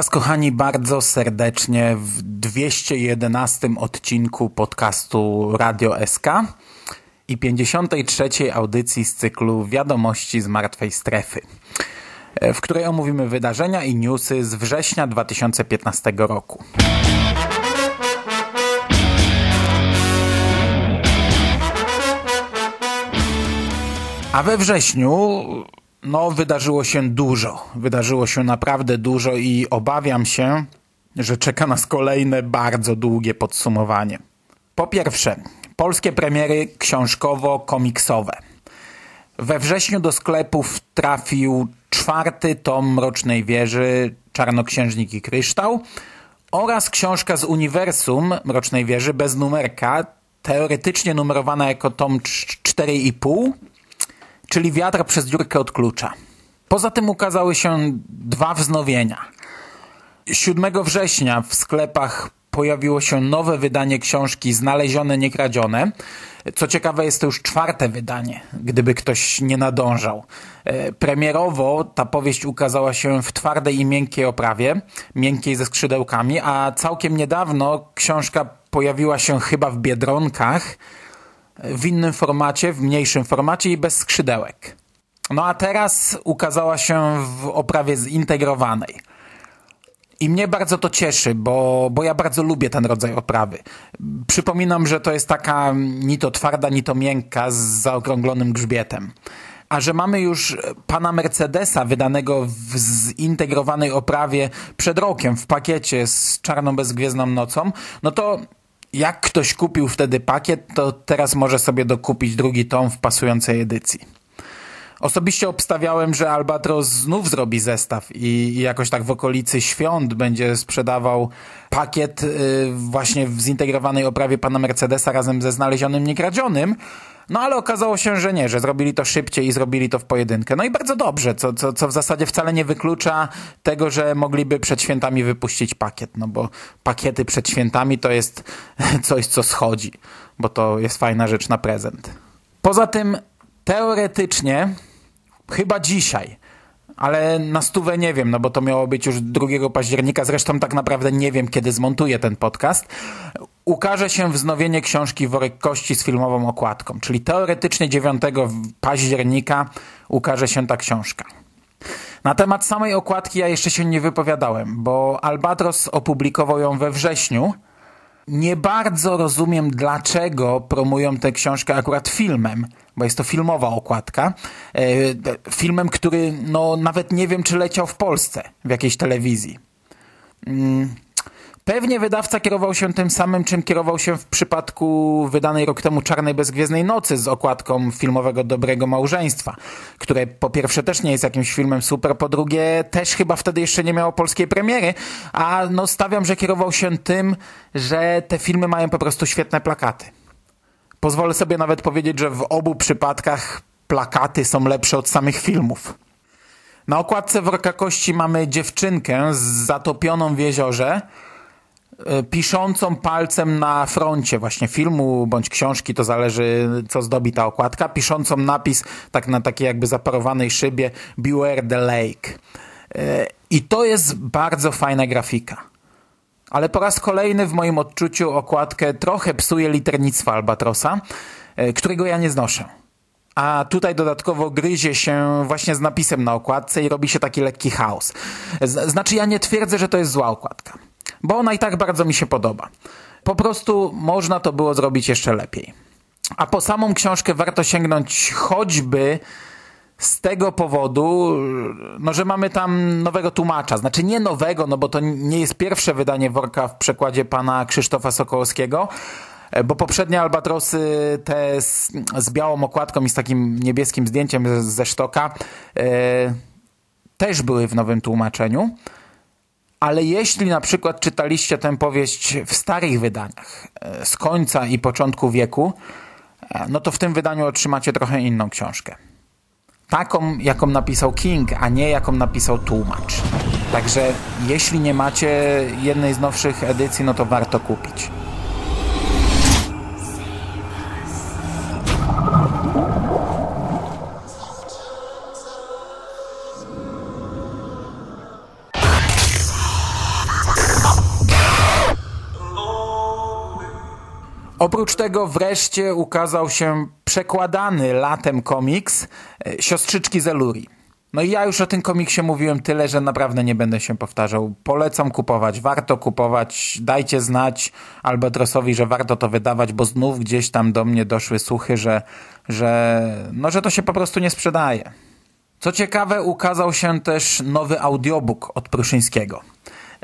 Was, kochani, bardzo serdecznie w 211 odcinku podcastu Radio SK i 53 audycji z cyklu Wiadomości z Martwej Strefy, w której omówimy wydarzenia i newsy z września 2015 roku. A we wrześniu no, wydarzyło się dużo. Wydarzyło się naprawdę dużo i obawiam się, że czeka nas kolejne bardzo długie podsumowanie. Po pierwsze, polskie premiery książkowo-komiksowe. We wrześniu do sklepów trafił czwarty tom Mrocznej Wieży Czarnoksiężnik i Kryształ oraz książka z uniwersum Mrocznej Wieży bez numerka, teoretycznie numerowana jako tom 4,5 czyli wiatr przez dziurkę od klucza. Poza tym ukazały się dwa wznowienia. 7 września w sklepach pojawiło się nowe wydanie książki Znalezione, niekradzione. Co ciekawe, jest to już czwarte wydanie, gdyby ktoś nie nadążał. E, premierowo ta powieść ukazała się w twardej i miękkiej oprawie, miękkiej ze skrzydełkami, a całkiem niedawno książka pojawiła się chyba w Biedronkach, w innym formacie, w mniejszym formacie i bez skrzydełek. No a teraz ukazała się w oprawie zintegrowanej. I mnie bardzo to cieszy, bo, bo ja bardzo lubię ten rodzaj oprawy. Przypominam, że to jest taka ni to twarda, ni to miękka z zaokrąglonym grzbietem. A że mamy już pana Mercedesa wydanego w zintegrowanej oprawie przed rokiem w pakiecie z czarną bezgwiezdną nocą, no to jak ktoś kupił wtedy pakiet, to teraz może sobie dokupić drugi tom w pasującej edycji. Osobiście obstawiałem, że Albatros znów zrobi zestaw i jakoś tak w okolicy świąt będzie sprzedawał pakiet y, właśnie w zintegrowanej oprawie pana Mercedesa razem ze znalezionym niekradzionym, no ale okazało się, że nie, że zrobili to szybciej i zrobili to w pojedynkę. No i bardzo dobrze, co, co, co w zasadzie wcale nie wyklucza tego, że mogliby przed świętami wypuścić pakiet, no bo pakiety przed świętami to jest coś, co schodzi, bo to jest fajna rzecz na prezent. Poza tym teoretycznie chyba dzisiaj ale na stówę nie wiem, no bo to miało być już 2 października, zresztą tak naprawdę nie wiem, kiedy zmontuję ten podcast. Ukaże się wznowienie książki Worek Kości z filmową okładką, czyli teoretycznie 9 października ukaże się ta książka. Na temat samej okładki ja jeszcze się nie wypowiadałem, bo Albatros opublikował ją we wrześniu, nie bardzo rozumiem, dlaczego promują tę książkę akurat filmem, bo jest to filmowa okładka. E, filmem, który no, nawet nie wiem, czy leciał w Polsce w jakiejś telewizji. Pewnie wydawca kierował się tym samym, czym kierował się w przypadku wydanej rok temu Czarnej Bezgwiezdnej Nocy z okładką filmowego Dobrego Małżeństwa, które po pierwsze też nie jest jakimś filmem super, po drugie też chyba wtedy jeszcze nie miało polskiej premiery, a no stawiam, że kierował się tym, że te filmy mają po prostu świetne plakaty. Pozwolę sobie nawet powiedzieć, że w obu przypadkach plakaty są lepsze od samych filmów. Na okładce Worka Kości mamy dziewczynkę zatopioną w jeziorze, piszącą palcem na froncie właśnie filmu bądź książki, to zależy co zdobi ta okładka, piszącą napis tak na takiej jakby zaparowanej szybie Beware the Lake. E, I to jest bardzo fajna grafika. Ale po raz kolejny w moim odczuciu okładkę trochę psuje liternictwo Albatrosa, e, którego ja nie znoszę. A tutaj dodatkowo gryzie się właśnie z napisem na okładce i robi się taki lekki chaos. Znaczy ja nie twierdzę, że to jest zła okładka bo ona i tak bardzo mi się podoba. Po prostu można to było zrobić jeszcze lepiej. A po samą książkę warto sięgnąć choćby z tego powodu, no, że mamy tam nowego tłumacza. Znaczy nie nowego, no bo to nie jest pierwsze wydanie Worka w przekładzie pana Krzysztofa Sokołowskiego, E, bo poprzednie Albatrosy, te z, z białą okładką i z takim niebieskim zdjęciem ze sztoka, e, też były w nowym tłumaczeniu. Ale jeśli na przykład czytaliście tę powieść w starych wydaniach, e, z końca i początku wieku, e, no to w tym wydaniu otrzymacie trochę inną książkę. Taką, jaką napisał King, a nie jaką napisał tłumacz. Także jeśli nie macie jednej z nowszych edycji, no to warto kupić. Oprócz tego wreszcie ukazał się przekładany latem komiks e, Siostrzyczki Zeluri. No i ja już o tym komiksie mówiłem tyle, że naprawdę nie będę się powtarzał. Polecam kupować, warto kupować, dajcie znać Albatrosowi, że warto to wydawać, bo znów gdzieś tam do mnie doszły słuchy, że, że, no, że to się po prostu nie sprzedaje. Co ciekawe, ukazał się też nowy audiobook od Pruszyńskiego.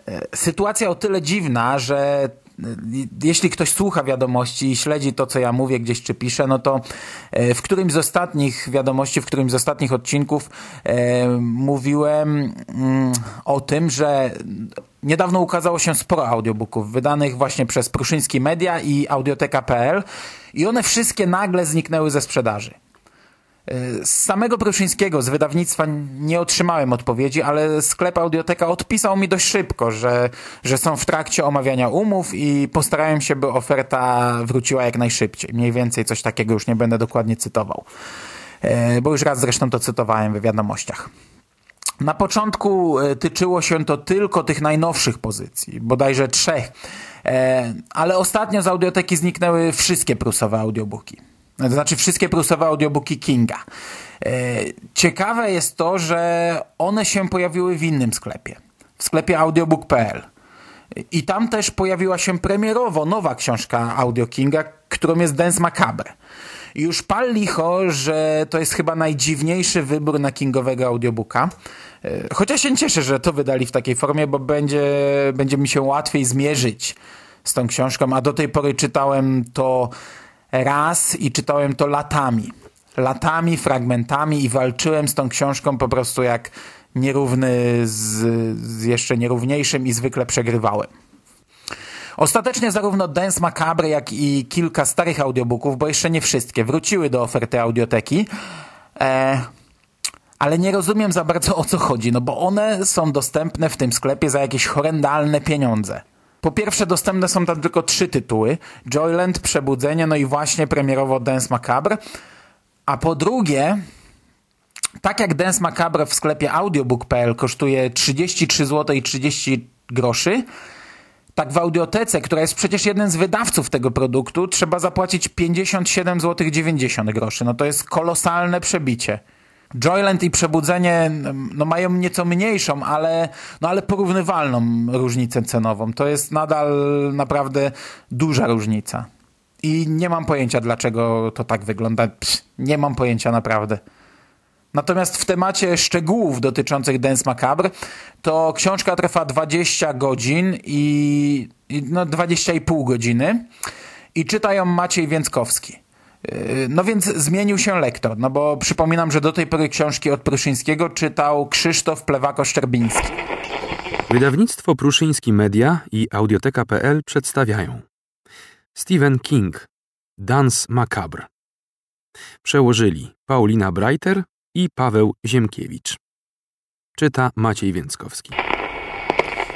E, sytuacja o tyle dziwna, że jeśli ktoś słucha wiadomości i śledzi to, co ja mówię gdzieś czy piszę, no to e, w którymś z ostatnich wiadomości, w którymś z ostatnich odcinków e, mówiłem mm, o tym, że niedawno ukazało się sporo audiobooków wydanych właśnie przez Pruszyński Media i Audioteka.pl i one wszystkie nagle zniknęły ze sprzedaży. Z samego Pruszyńskiego, z wydawnictwa nie otrzymałem odpowiedzi, ale sklep Audioteka odpisał mi dość szybko, że, że są w trakcie omawiania umów i postarałem się, by oferta wróciła jak najszybciej. Mniej więcej coś takiego już nie będę dokładnie cytował. E, bo już raz zresztą to cytowałem w wiadomościach. Na początku e, tyczyło się to tylko tych najnowszych pozycji, bodajże trzech, e, ale ostatnio z audioteki zniknęły wszystkie prusowe audiobooki. To znaczy wszystkie prusowe audiobooki Kinga. E, ciekawe jest to, że one się pojawiły w innym sklepie. W sklepie audiobook.pl. I tam też pojawiła się premierowo nowa książka Audio Kinga, którą jest Dance Macabre. Już pal licho, że to jest chyba najdziwniejszy wybór na kingowego audiobooka. E, chociaż się cieszę, że to wydali w takiej formie, bo będzie, będzie mi się łatwiej zmierzyć z tą książką, a do tej pory czytałem to raz i czytałem to latami. Latami, fragmentami i walczyłem z tą książką po prostu jak nierówny z, z jeszcze nierówniejszym i zwykle przegrywałem. Ostatecznie zarówno Dance Macabre, jak i kilka starych audiobooków, bo jeszcze nie wszystkie, wróciły do oferty audioteki. E, ale nie rozumiem za bardzo o co chodzi, no bo one są dostępne w tym sklepie za jakieś horrendalne pieniądze. Po pierwsze dostępne są tam tylko trzy tytuły. Joyland, Przebudzenie, no i właśnie premierowo Dance Macabre. A po drugie, tak jak Dance Macabre w sklepie audiobook.pl kosztuje 33 zł i 30 groszy, tak w audiotece, która jest przecież jeden z wydawców tego produktu, trzeba zapłacić 57 zł 90 groszy. No to jest kolosalne przebicie. Joyland i Przebudzenie no, mają nieco mniejszą, ale, no, ale porównywalną różnicę cenową. To jest nadal naprawdę duża różnica. I nie mam pojęcia, dlaczego to tak wygląda. Psz, nie mam pojęcia naprawdę. Natomiast w temacie szczegółów dotyczących Dance Macabre, to książka trwa 20 godzin i, i no 20,5 godziny i czyta ją Maciej Więckowski. Yy, no więc zmienił się lektor, no bo przypominam, że do tej pory książki od Pruszyńskiego czytał Krzysztof Plewako-Szczerbiński. Wydawnictwo Pruszyński Media i Audioteka.pl przedstawiają. Stephen King Dance Macabre. Przełożyli Paulina Breiter i Paweł Ziemkiewicz. Czyta Maciej Więckowski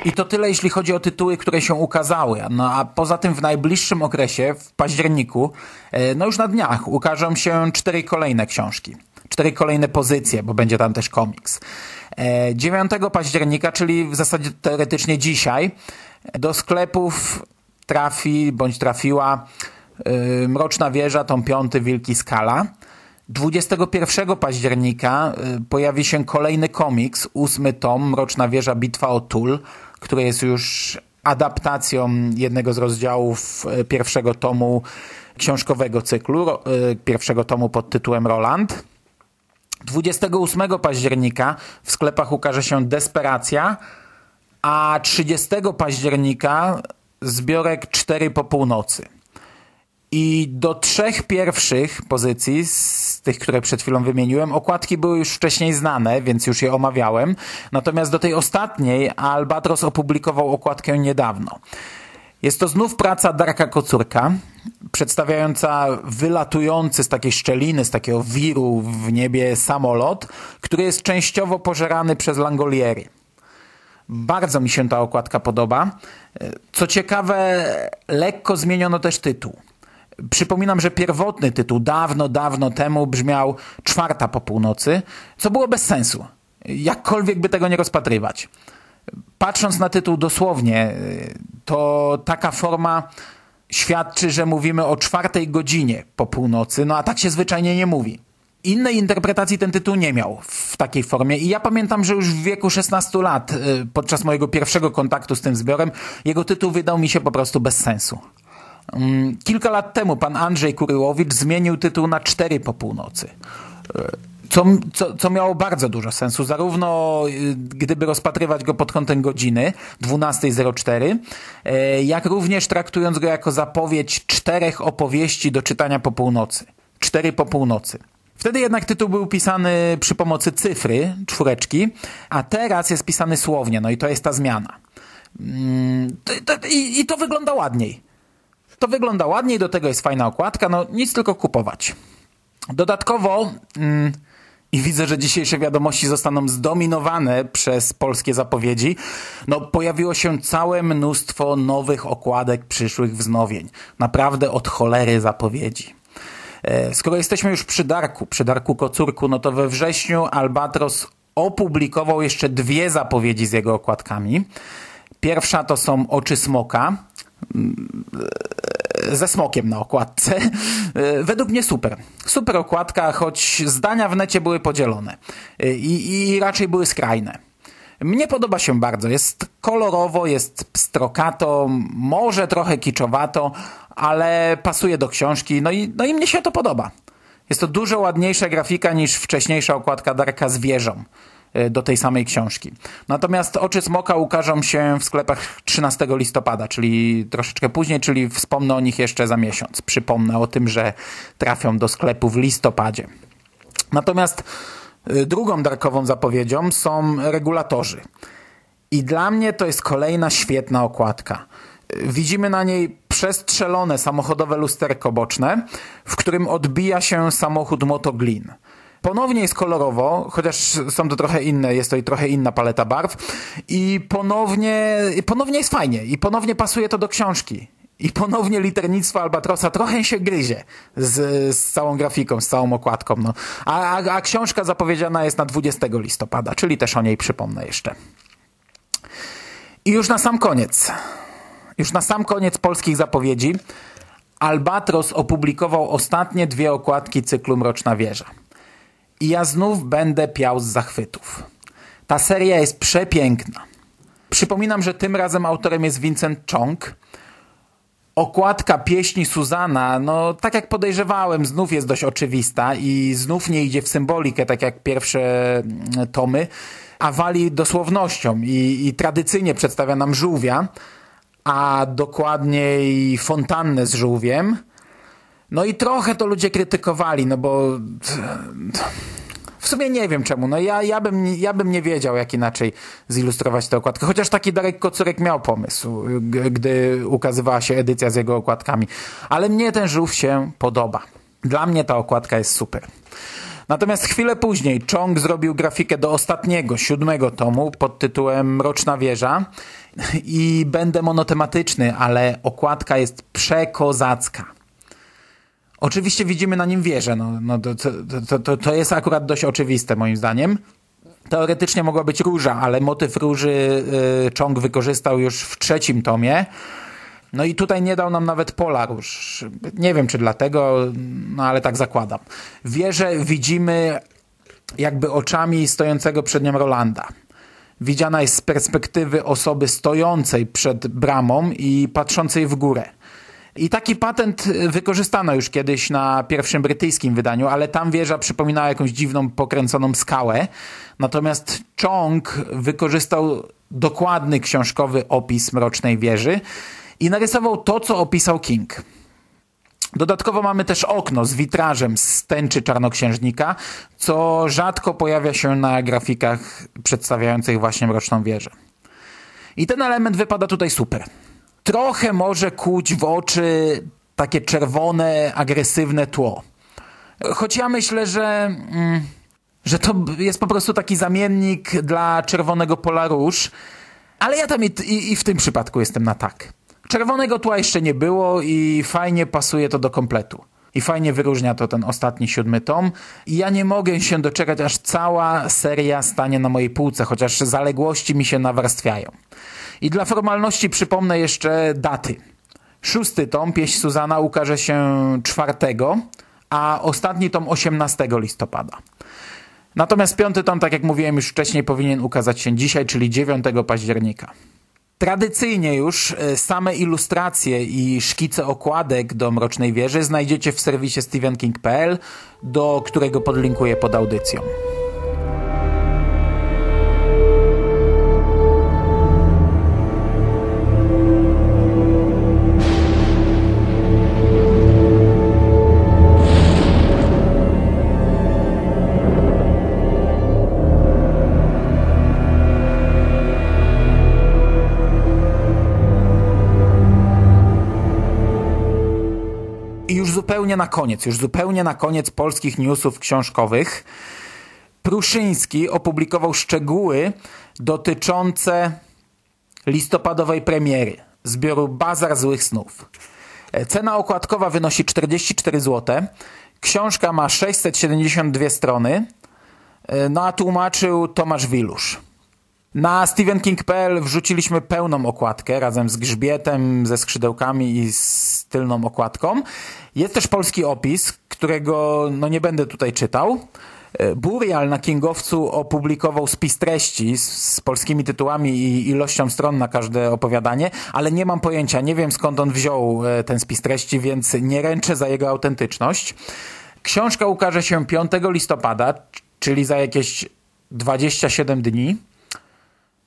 i to tyle, jeśli chodzi o tytuły, które się ukazały. No a poza tym w najbliższym okresie, w październiku, e, no już na dniach, ukażą się cztery kolejne książki. Cztery kolejne pozycje, bo będzie tam też komiks. 9 e, października, czyli w zasadzie teoretycznie dzisiaj, do sklepów trafi bądź trafiła e, Mroczna Wieża, tom piąty, Wilki Skala. 21 października pojawi się kolejny komiks, ósmy tom, Mroczna Wieża, Bitwa o Tul które jest już adaptacją jednego z rozdziałów e, pierwszego tomu książkowego cyklu, e, pierwszego tomu pod tytułem Roland. 28 października w sklepach ukaże się Desperacja, a 30 października zbiorek 4 po północy. I do trzech pierwszych pozycji, z tych, które przed chwilą wymieniłem, okładki były już wcześniej znane, więc już je omawiałem. Natomiast do tej ostatniej Albatros opublikował okładkę niedawno. Jest to znów praca Darka Kocurka, przedstawiająca wylatujący z takiej szczeliny, z takiego wiru w niebie samolot, który jest częściowo pożerany przez Langoliery. Bardzo mi się ta okładka podoba. Co ciekawe, lekko zmieniono też tytuł. Przypominam, że pierwotny tytuł dawno, dawno temu brzmiał Czwarta po północy, co było bez sensu. Jakkolwiek by tego nie rozpatrywać. Patrząc na tytuł dosłownie, to taka forma świadczy, że mówimy o czwartej godzinie po północy, no a tak się zwyczajnie nie mówi. Innej interpretacji ten tytuł nie miał w takiej formie i ja pamiętam, że już w wieku 16 lat, y, podczas mojego pierwszego kontaktu z tym zbiorem, jego tytuł wydał mi się po prostu bez sensu. Mm, kilka lat temu pan Andrzej Kuryłowicz zmienił tytuł na Cztery po północy. Y, co, co, co miało bardzo dużo sensu, zarówno y, gdyby rozpatrywać go pod kątem godziny 12.04, jak również traktując go jako zapowiedź czterech opowieści do czytania po północy. Cztery po północy. Wtedy jednak tytuł był pisany przy pomocy cyfry, czwóreczki, a teraz jest pisany słownie, no i to jest ta zmiana. Mm, i to wygląda ładniej. To wygląda ładniej, do tego jest fajna okładka, no nic tylko kupować. Dodatkowo, mm, i widzę, że dzisiejsze wiadomości zostaną zdominowane przez polskie zapowiedzi, no pojawiło się całe mnóstwo nowych okładek przyszłych wznowień. Naprawdę od cholery zapowiedzi. E, skoro jesteśmy już przy Darku, przy Darku Kocurku, no to we wrześniu Albatros opublikował jeszcze dwie zapowiedzi z jego okładkami. Pierwsza to są Oczy Smoka, mm, ze smokiem na okładce. E, według mnie super. Super okładka, choć zdania w necie były podzielone e, i, i raczej były skrajne. Mnie podoba się bardzo. Jest kolorowo, jest pstrokato, może trochę kiczowato, ale pasuje do książki, no i, no i mnie się to podoba. Jest to dużo ładniejsza grafika niż wcześniejsza okładka Darka z wieżą do tej samej książki. Natomiast Oczy Smoka ukażą się w sklepach 13 listopada, czyli troszeczkę później, czyli wspomnę o nich jeszcze za miesiąc. Przypomnę o tym, że trafią do sklepu w listopadzie. Natomiast e, drugą darkową zapowiedzią są regulatorzy. I dla mnie to jest kolejna świetna okładka. Widzimy na niej przestrzelone samochodowe lusterko boczne, w którym odbija się samochód Motoglin. Ponownie jest kolorowo, chociaż są to trochę inne, jest to i trochę inna paleta barw i ponownie, ponownie jest fajnie i ponownie pasuje to do książki. I ponownie liternictwo Albatrosa trochę się gryzie z, z całą grafiką, z całą okładką. No. A, a, a książka zapowiedziana jest na 20 listopada, czyli też o niej przypomnę jeszcze. I już na sam koniec. Już na sam koniec polskich zapowiedzi Albatros opublikował ostatnie dwie okładki cyklu Mroczna Wieża. I ja znów będę piał z zachwytów. Ta seria jest przepiękna. Przypominam, że tym razem autorem jest Vincent Chong. Okładka pieśni Suzana, no tak jak podejrzewałem, znów jest dość oczywista i znów nie idzie w symbolikę, tak jak pierwsze mm, tomy, a wali dosłownością i, i tradycyjnie przedstawia nam żółwia, a dokładniej fontannę z żółwiem. No i trochę to ludzie krytykowali, no bo w sumie nie wiem czemu. No ja, ja, bym, ja bym nie wiedział, jak inaczej zilustrować tę okładkę. Chociaż taki Darek Kocurek miał pomysł, gdy ukazywała się edycja z jego okładkami. Ale mnie ten żółw się podoba. Dla mnie ta okładka jest super. Natomiast chwilę później Chong zrobił grafikę do ostatniego, siódmego tomu pod tytułem Mroczna Wieża i będę monotematyczny, ale okładka jest przekozacka. Oczywiście widzimy na nim wieżę, no, no to, to, to, to jest akurat dość oczywiste moim zdaniem. Teoretycznie mogła być róża, ale motyw róży y, Chong wykorzystał już w trzecim tomie. No i tutaj nie dał nam nawet pola róż. Nie wiem czy dlatego, no ale tak zakładam. Wieżę widzimy jakby oczami stojącego przed nią Rolanda widziana jest z perspektywy osoby stojącej przed bramą i patrzącej w górę. I taki patent wykorzystano już kiedyś na pierwszym brytyjskim wydaniu, ale tam wieża przypominała jakąś dziwną, pokręconą skałę. Natomiast Chong wykorzystał dokładny książkowy opis Mrocznej Wieży i narysował to, co opisał King. Dodatkowo mamy też okno z witrażem z tęczy czarnoksiężnika, co rzadko pojawia się na grafikach przedstawiających właśnie Mroczną Wieżę. I ten element wypada tutaj super. Trochę może kuć w oczy takie czerwone, agresywne tło. Choć ja myślę, że, mm, że to jest po prostu taki zamiennik dla czerwonego pola róż, ale ja tam i, i, i w tym przypadku jestem na tak. Czerwonego tła jeszcze nie było i fajnie pasuje to do kompletu. I fajnie wyróżnia to ten ostatni siódmy tom. I ja nie mogę się doczekać, aż cała seria stanie na mojej półce, chociaż zaległości mi się nawarstwiają. I dla formalności przypomnę jeszcze daty. Szósty tom, pieśń Suzana, ukaże się czwartego, a ostatni tom 18 listopada. Natomiast piąty tom, tak jak mówiłem już wcześniej, powinien ukazać się dzisiaj, czyli 9 października. Tradycyjnie już e, same ilustracje i szkice okładek do Mrocznej Wieży znajdziecie w serwisie stevenking.pl, do którego podlinkuję pod audycją. Zupełnie na koniec, już zupełnie na koniec polskich newsów książkowych, Pruszyński opublikował szczegóły dotyczące listopadowej premiery zbioru Bazar Złych Snów. Cena okładkowa wynosi 44 zł. Książka ma 672 strony, no a tłumaczył Tomasz Wilusz. Na stevenking.pl wrzuciliśmy pełną okładkę razem z grzbietem, ze skrzydełkami i z tylną okładką. Jest też polski opis, którego no nie będę tutaj czytał. E, Burial na Kingowcu opublikował spis treści z, z, polskimi tytułami i ilością stron na każde opowiadanie, ale nie mam pojęcia, nie wiem skąd on wziął e, ten spis treści, więc nie ręczę za jego autentyczność. Książka ukaże się 5 listopada, czyli za jakieś 27 dni.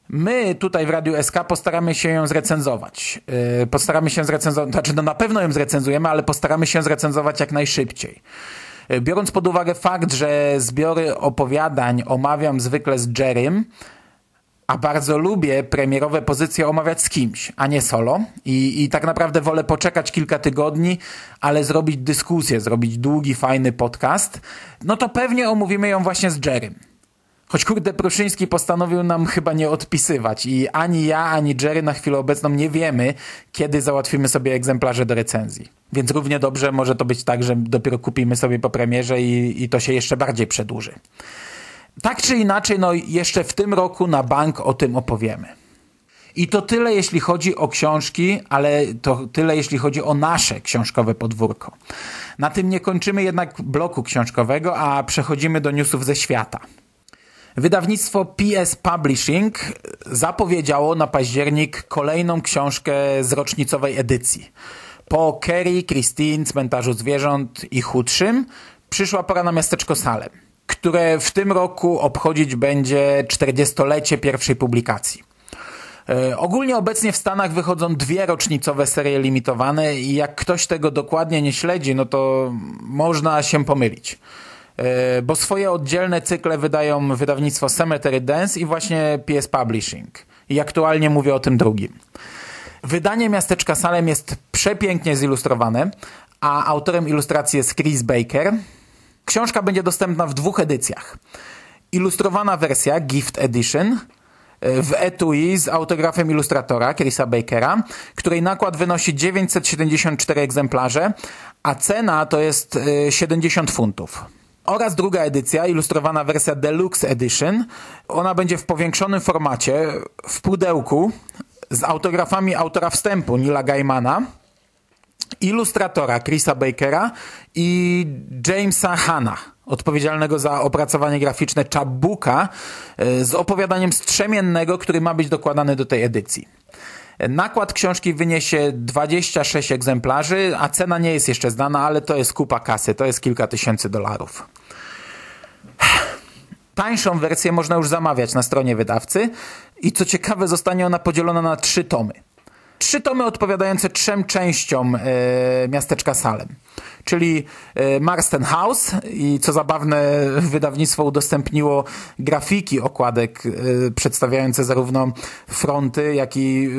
My tutaj w Radiu SK postaramy się ją zrecenzować. Yy, postaramy się zrecenzować, znaczy no na pewno ją zrecenzujemy, ale postaramy się zrecenzować jak najszybciej. Yy, biorąc pod uwagę fakt, że zbiory opowiadań omawiam zwykle z Jerrym, a bardzo lubię premierowe pozycje omawiać z kimś, a nie solo. I, I tak naprawdę wolę poczekać kilka tygodni, ale zrobić dyskusję, zrobić długi, fajny podcast, no to pewnie omówimy ją właśnie z Jerrym. Choć kurde Pruszyński postanowił nam chyba nie odpisywać i ani ja, ani Jerry na chwilę obecną nie wiemy, kiedy załatwimy sobie egzemplarze do recenzji. Więc równie dobrze może to być tak, że dopiero kupimy sobie po premierze i, i to się jeszcze bardziej przedłuży. Tak czy inaczej, no jeszcze w tym roku na bank o tym opowiemy. I to tyle, jeśli chodzi o książki, ale to tyle, jeśli chodzi o nasze książkowe podwórko. Na tym nie kończymy jednak bloku książkowego, a przechodzimy do newsów ze świata. Wydawnictwo PS Publishing zapowiedziało na październik kolejną książkę z rocznicowej edycji. Po Kerry, Christine, Cmentarzu Zwierząt i Chudszym przyszła pora na miasteczko Salem, które w tym roku obchodzić będzie 40-lecie pierwszej publikacji. E, ogólnie obecnie w Stanach wychodzą dwie rocznicowe serie limitowane i jak ktoś tego dokładnie nie śledzi, no to można się pomylić. E, bo swoje oddzielne cykle wydają wydawnictwo Cemetery Dance i właśnie PS Publishing. I aktualnie mówię o tym drugim. Wydanie Miasteczka Salem jest przepięknie zilustrowane, a autorem ilustracji jest Chris Baker. Książka będzie dostępna w dwóch edycjach. Ilustrowana wersja Gift Edition e, w etui z autografem ilustratora Chrisa Bakera, której nakład wynosi 974 egzemplarze, a cena to jest 70 e, funtów oraz druga edycja, ilustrowana wersja Deluxe Edition. Ona będzie w powiększonym formacie, w pudełku, z autografami autora wstępu Nila Gaimana, ilustratora Chrisa Bakera i Jamesa Hanna, odpowiedzialnego za opracowanie graficzne Chabuka e, z opowiadaniem strzemiennego, który ma być dokładany do tej edycji. Nakład książki wyniesie 26 egzemplarzy, a cena nie jest jeszcze znana, ale to jest kupa kasy, to jest kilka tysięcy dolarów. Tańszą wersję można już zamawiać na stronie wydawcy i co ciekawe zostanie ona podzielona na trzy tomy. Trzy tomy odpowiadające trzem częściom e, miasteczka Salem. Czyli e, Marston House i co zabawne wydawnictwo udostępniło grafiki okładek e, przedstawiające zarówno fronty, jak i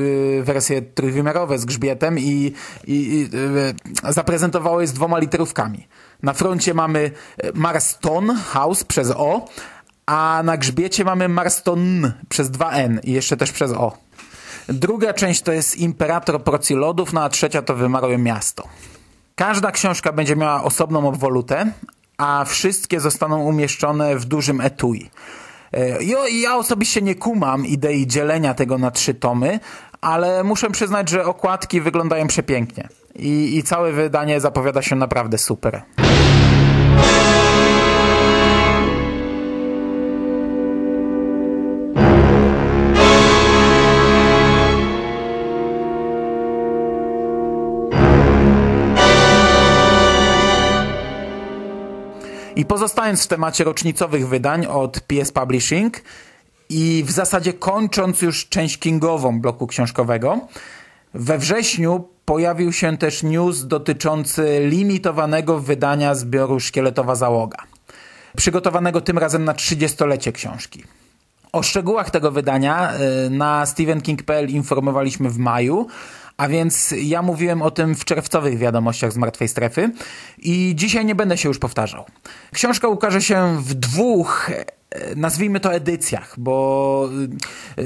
e, wersje trójwymiarowe z grzbietem i, i, e, zaprezentowało je z dwoma literówkami. Na froncie mamy Marston House przez O, a na grzbiecie mamy Marston przez dwa N i jeszcze też przez O. Druga część to jest Imperator Procji Lodów, no a trzecia to Wymarłe Miasto. Każda książka będzie miała osobną obwolutę, a wszystkie zostaną umieszczone w dużym etui. E, ja, ja osobiście nie kumam idei dzielenia tego na trzy tomy, ale muszę przyznać, że okładki wyglądają przepięknie. I, i całe wydanie zapowiada się naprawdę super. I pozostając w temacie rocznicowych wydań od PS Publishing i w zasadzie kończąc już część kingową bloku książkowego, we wrześniu pojawił się też news dotyczący limitowanego wydania zbioru Szkieletowa Załoga. Przygotowanego tym razem na 30-lecie książki. O szczegółach tego wydania y, na stephenking.pl informowaliśmy w maju, a więc ja mówiłem o tym w czerwcowych wiadomościach z Martwej Strefy i dzisiaj nie będę się już powtarzał. Książka ukaże się w dwóch e, nazwijmy to edycjach, bo e,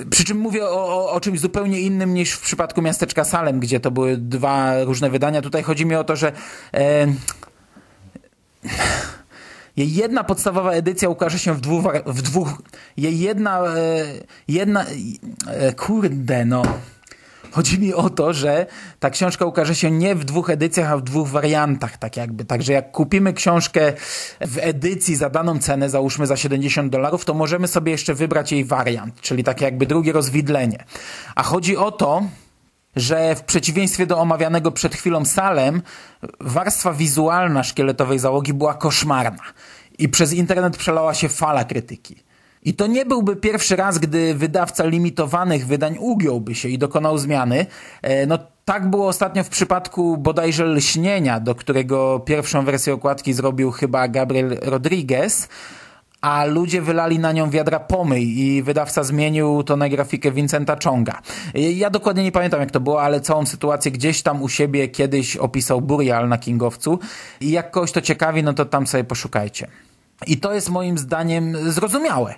e, przy czym mówię o, o, czymś zupełnie innym niż w przypadku miasteczka Salem, gdzie to były dwa różne wydania. Tutaj chodzi mi o to, że jej jedna podstawowa edycja ukaże się w dwóch, w dwóch jej jedna, jedna kurde no Chodzi mi o to, że ta książka ukaże się nie w dwóch edycjach, a w dwóch wariantach, tak jakby. Także jak kupimy książkę w edycji za daną cenę, załóżmy za 70 dolarów, to możemy sobie jeszcze wybrać jej wariant, czyli takie jakby drugie rozwidlenie. A chodzi o to, że w przeciwieństwie do omawianego przed chwilą Salem, warstwa wizualna szkieletowej załogi była koszmarna i przez internet przelała się fala krytyki. I to nie byłby pierwszy raz, gdy wydawca limitowanych wydań ugiąłby się i dokonał zmiany. E, no tak było ostatnio w przypadku bodajże Lśnienia, do którego pierwszą wersję okładki zrobił chyba Gabriel Rodriguez, a ludzie wylali na nią wiadra pomyj i wydawca zmienił to na grafikę Vincenta Chonga. E, ja dokładnie nie pamiętam jak to było, ale całą sytuację gdzieś tam u siebie kiedyś opisał Burial na Kingowcu i jak kogoś to ciekawi, no to tam sobie poszukajcie. I to jest moim zdaniem zrozumiałe.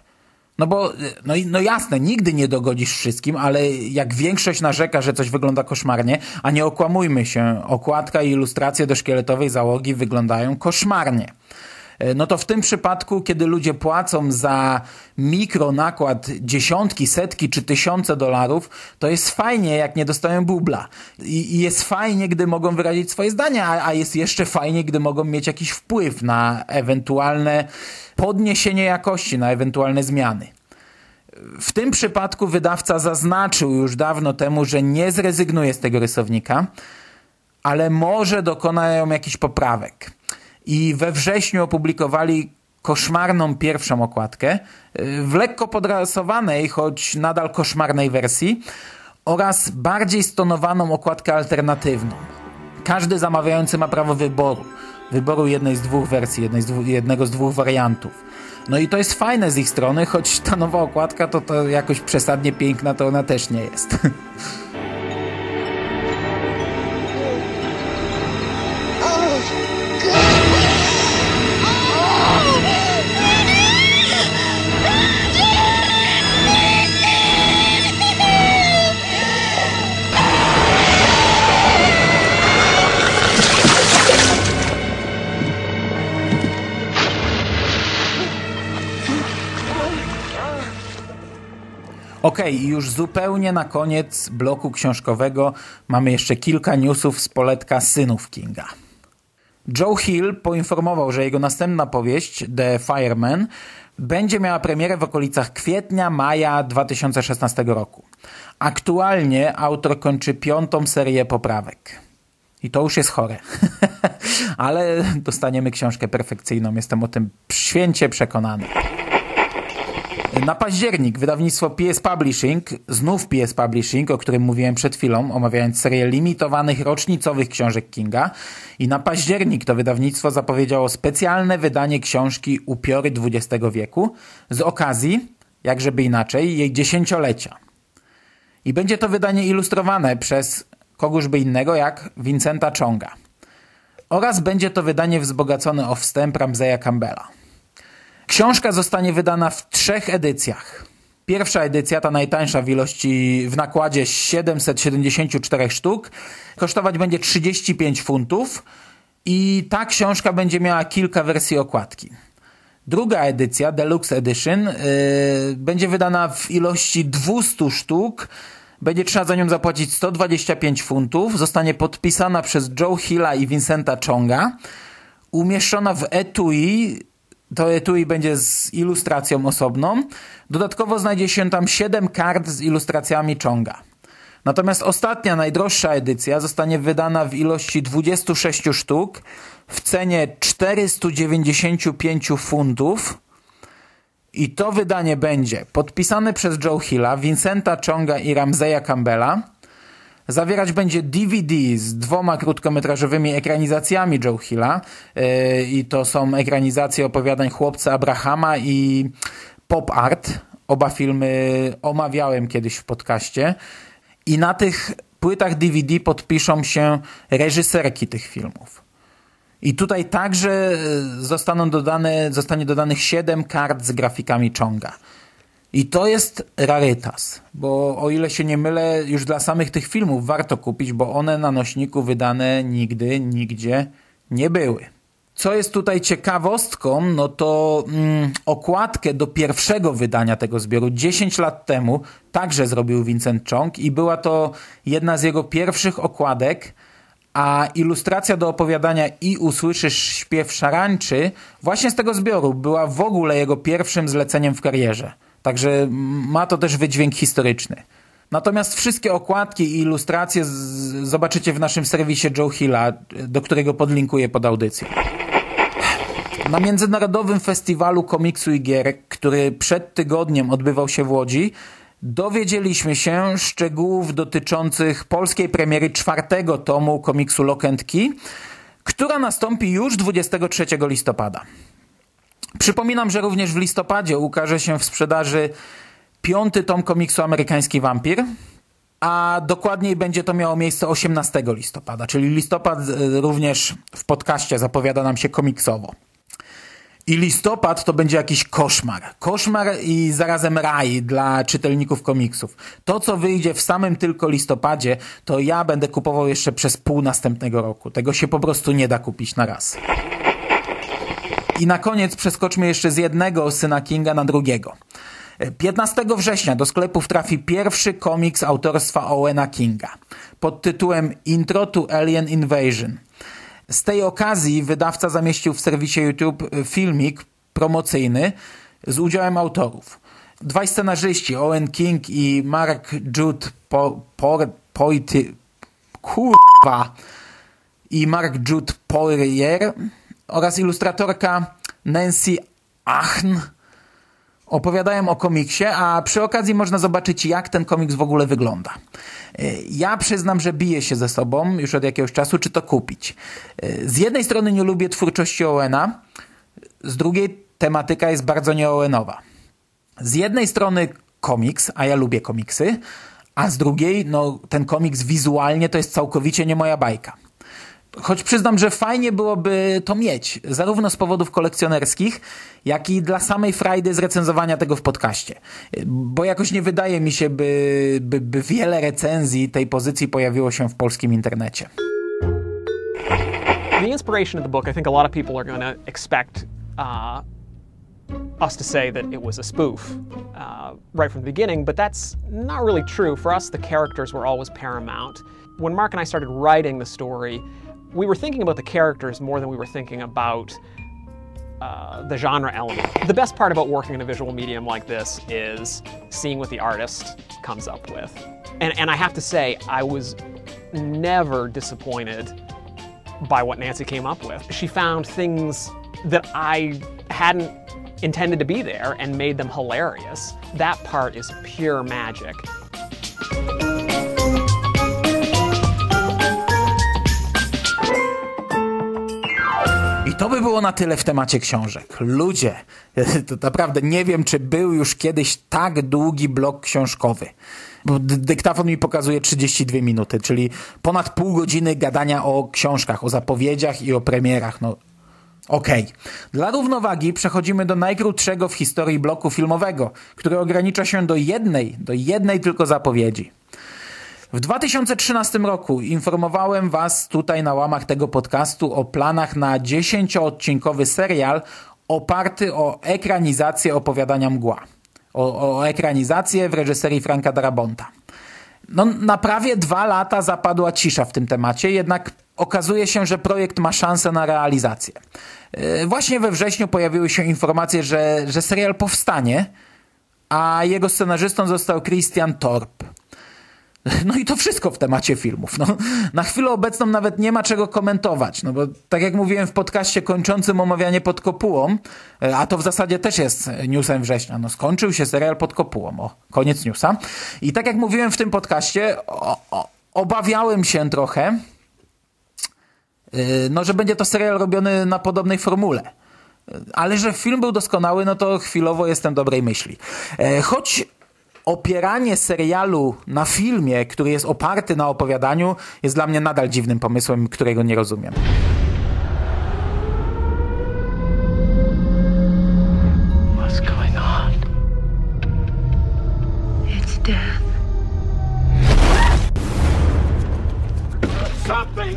No bo, no, no jasne, nigdy nie dogodzisz wszystkim, ale jak większość narzeka, że coś wygląda koszmarnie, a nie okłamujmy się, okładka i ilustracje do szkieletowej załogi wyglądają koszmarnie. E, no to w tym przypadku, kiedy ludzie płacą za mikro nakład dziesiątki, setki czy tysiące dolarów, to jest fajnie, jak nie dostają bubla. I, jest fajnie, gdy mogą wyrazić swoje zdania, a jest jeszcze fajnie, gdy mogą mieć jakiś wpływ na ewentualne podniesienie jakości, na ewentualne zmiany. W tym przypadku wydawca zaznaczył już dawno temu, że nie zrezygnuje z tego rysownika, ale może dokonają jakichś poprawek i we wrześniu opublikowali koszmarną pierwszą okładkę w lekko podrasowanej, choć nadal koszmarnej wersji oraz bardziej stonowaną okładkę alternatywną. Każdy zamawiający ma prawo wyboru. Wyboru jednej z dwóch wersji, jednej z jednego z dwóch wariantów. No i to jest fajne z ich strony, choć ta nowa okładka to, to jakoś przesadnie piękna, to ona też nie jest. Okej, okay, już zupełnie na koniec bloku książkowego mamy jeszcze kilka newsów z poletka synów Kinga. Joe Hill poinformował, że jego następna powieść, The Fireman, będzie miała premierę w okolicach kwietnia, maja 2016 roku. Aktualnie autor kończy piątą serię poprawek. I to już jest chore. Ale dostaniemy książkę perfekcyjną, jestem o tym święcie przekonany. Na październik wydawnictwo PS Publishing, znów PS Publishing, o którym mówiłem przed chwilą, omawiając serię limitowanych rocznicowych książek Kinga. I na październik to wydawnictwo zapowiedziało specjalne wydanie książki Upiory XX wieku z okazji, jak żeby inaczej, jej dziesięciolecia. I będzie to wydanie ilustrowane przez kogóżby innego jak Vincenta Chonga. Oraz będzie to wydanie wzbogacone o wstęp Ramseya Campbella. Książka zostanie wydana w trzech edycjach. Pierwsza edycja, ta najtańsza w ilości w nakładzie 774 sztuk, kosztować będzie 35 funtów i ta książka będzie miała kilka wersji okładki. Druga edycja, Deluxe Edition, yy, będzie wydana w ilości 200 sztuk. Będzie trzeba za nią zapłacić 125 funtów. Zostanie podpisana przez Joe Hilla i Vincenta Chonga. Umieszczona w etui to etui będzie z ilustracją osobną. Dodatkowo znajdzie się tam 7 kart z ilustracjami Chonga. Natomiast ostatnia, najdroższa edycja zostanie wydana w ilości 26 sztuk w cenie 495 funtów. I to wydanie będzie podpisane przez Joe Hilla, Vincenta Chonga i Ramseya Campbella. Zawierać będzie DVD z dwoma krótkometrażowymi ekranizacjami Joe Hilla. Yy, I to są ekranizacje opowiadań Chłopca Abrahama i Pop Art. Oba filmy omawiałem kiedyś w podcaście. I na tych płytach DVD podpiszą się reżyserki tych filmów. I tutaj także zostaną dodane, zostanie dodanych 7 kart z grafikami Chonga. I to jest rarytas, bo o ile się nie mylę, już dla samych tych filmów warto kupić, bo one na nośniku wydane nigdy, nigdzie nie były. Co jest tutaj ciekawostką, no to mm, okładkę do pierwszego wydania tego zbioru 10 lat temu także zrobił Vincent Chong i była to jedna z jego pierwszych okładek, a ilustracja do opowiadania I usłyszysz śpiew szarańczy właśnie z tego zbioru była w ogóle jego pierwszym zleceniem w karierze. Także ma to też wydźwięk historyczny. Natomiast wszystkie okładki i ilustracje zobaczycie w naszym serwisie Joe Hilla, do którego podlinkuję pod audycją. Na Międzynarodowym Festiwalu Komiksu i Gier, który przed tygodniem odbywał się w Łodzi, dowiedzieliśmy się szczegółów dotyczących polskiej premiery czwartego tomu komiksu Key, która nastąpi już 23 listopada. Przypominam, że również w listopadzie ukaże się w sprzedaży piąty tom komiksu Amerykański Wampir, a dokładniej będzie to miało miejsce 18 listopada, czyli listopad e, również w podcaście zapowiada nam się komiksowo. I listopad to będzie jakiś koszmar. Koszmar i zarazem raj dla czytelników komiksów. To, co wyjdzie w samym tylko listopadzie, to ja będę kupował jeszcze przez pół następnego roku. Tego się po prostu nie da kupić na raz. I na koniec przeskoczmy jeszcze z jednego syna Kinga na drugiego. 15 września do sklepów trafi pierwszy komiks autorstwa Owena Kinga pod tytułem Intro to Alien Invasion. Z tej okazji wydawca zamieścił w serwisie YouTube filmik promocyjny z udziałem autorów. Dwaj scenarzyści, Owen King i Mark Jude po, po, Poity, kurwa, i Mark Jude Poirier oraz ilustratorka Nancy Achn opowiadają o komiksie, a przy okazji można zobaczyć, jak ten komiks w ogóle wygląda. Ja przyznam, że biję się ze sobą już od jakiegoś czasu, czy to kupić. Z jednej strony nie lubię twórczości Owena, z drugiej tematyka jest bardzo nieowenowa. Z jednej strony komiks, a ja lubię komiksy, a z drugiej no, ten komiks wizualnie to jest całkowicie nie moja bajka. Choć przyznam, że fajnie byłoby to mieć, zarówno z powodów kolekcjonerskich, jak i dla samej frajdy z recenzowania tego w podcaście. Bo jakoś nie wydaje mi się, by, by, by wiele recenzji tej pozycji pojawiło się w polskim internecie. The inspiration of the book, I think a lot of people are going to expect uh, us to say that it was a spoof uh, right from the beginning, but that's not really true. For us, the characters were always paramount. When Mark and I started writing the story, we were thinking about the characters more than we were thinking about uh, the genre element. The best part about working in a visual medium like this is seeing what the artist comes up with. And, and I have to say, I was never disappointed by what Nancy came up with. She found things that I hadn't intended to be there and made them hilarious. That part is pure magic. I to by było na tyle w temacie książek. Ludzie, to naprawdę nie wiem, czy był już kiedyś tak długi blok książkowy. Dyktafon mi pokazuje 32 minuty, czyli ponad pół godziny gadania o książkach, o zapowiedziach i o premierach. No, Okej. Okay. Dla równowagi przechodzimy do najkrótszego w historii bloku filmowego, który ogranicza się do jednej, do jednej tylko zapowiedzi. W 2013 roku informowałem Was tutaj na łamach tego podcastu o planach na 10-odcinkowy serial oparty o ekranizację opowiadania Mgła. O, o ekranizację w reżyserii Franka Darabonta. No, na prawie dwa lata zapadła cisza w tym temacie, jednak okazuje się, że projekt ma szansę na realizację. Yy, właśnie we wrześniu pojawiły się informacje, że, że serial powstanie, a jego scenarzystą został Christian Torp. No i to wszystko w temacie filmów. No, na chwilę obecną nawet nie ma czego komentować, no bo tak jak mówiłem w podcaście kończącym omawianie pod kopułą, e, a to w zasadzie też jest newsem września, no skończył się serial pod kopułą, o, koniec newsa. I tak jak mówiłem w tym podcaście, o, o, obawiałem się trochę, yy, no że będzie to serial robiony na podobnej formule. Ale że film był doskonały, no to chwilowo jestem dobrej myśli. E, choć opieranie serialu na filmie, który jest oparty na opowiadaniu, jest dla mnie nadal dziwnym pomysłem, którego nie rozumiem.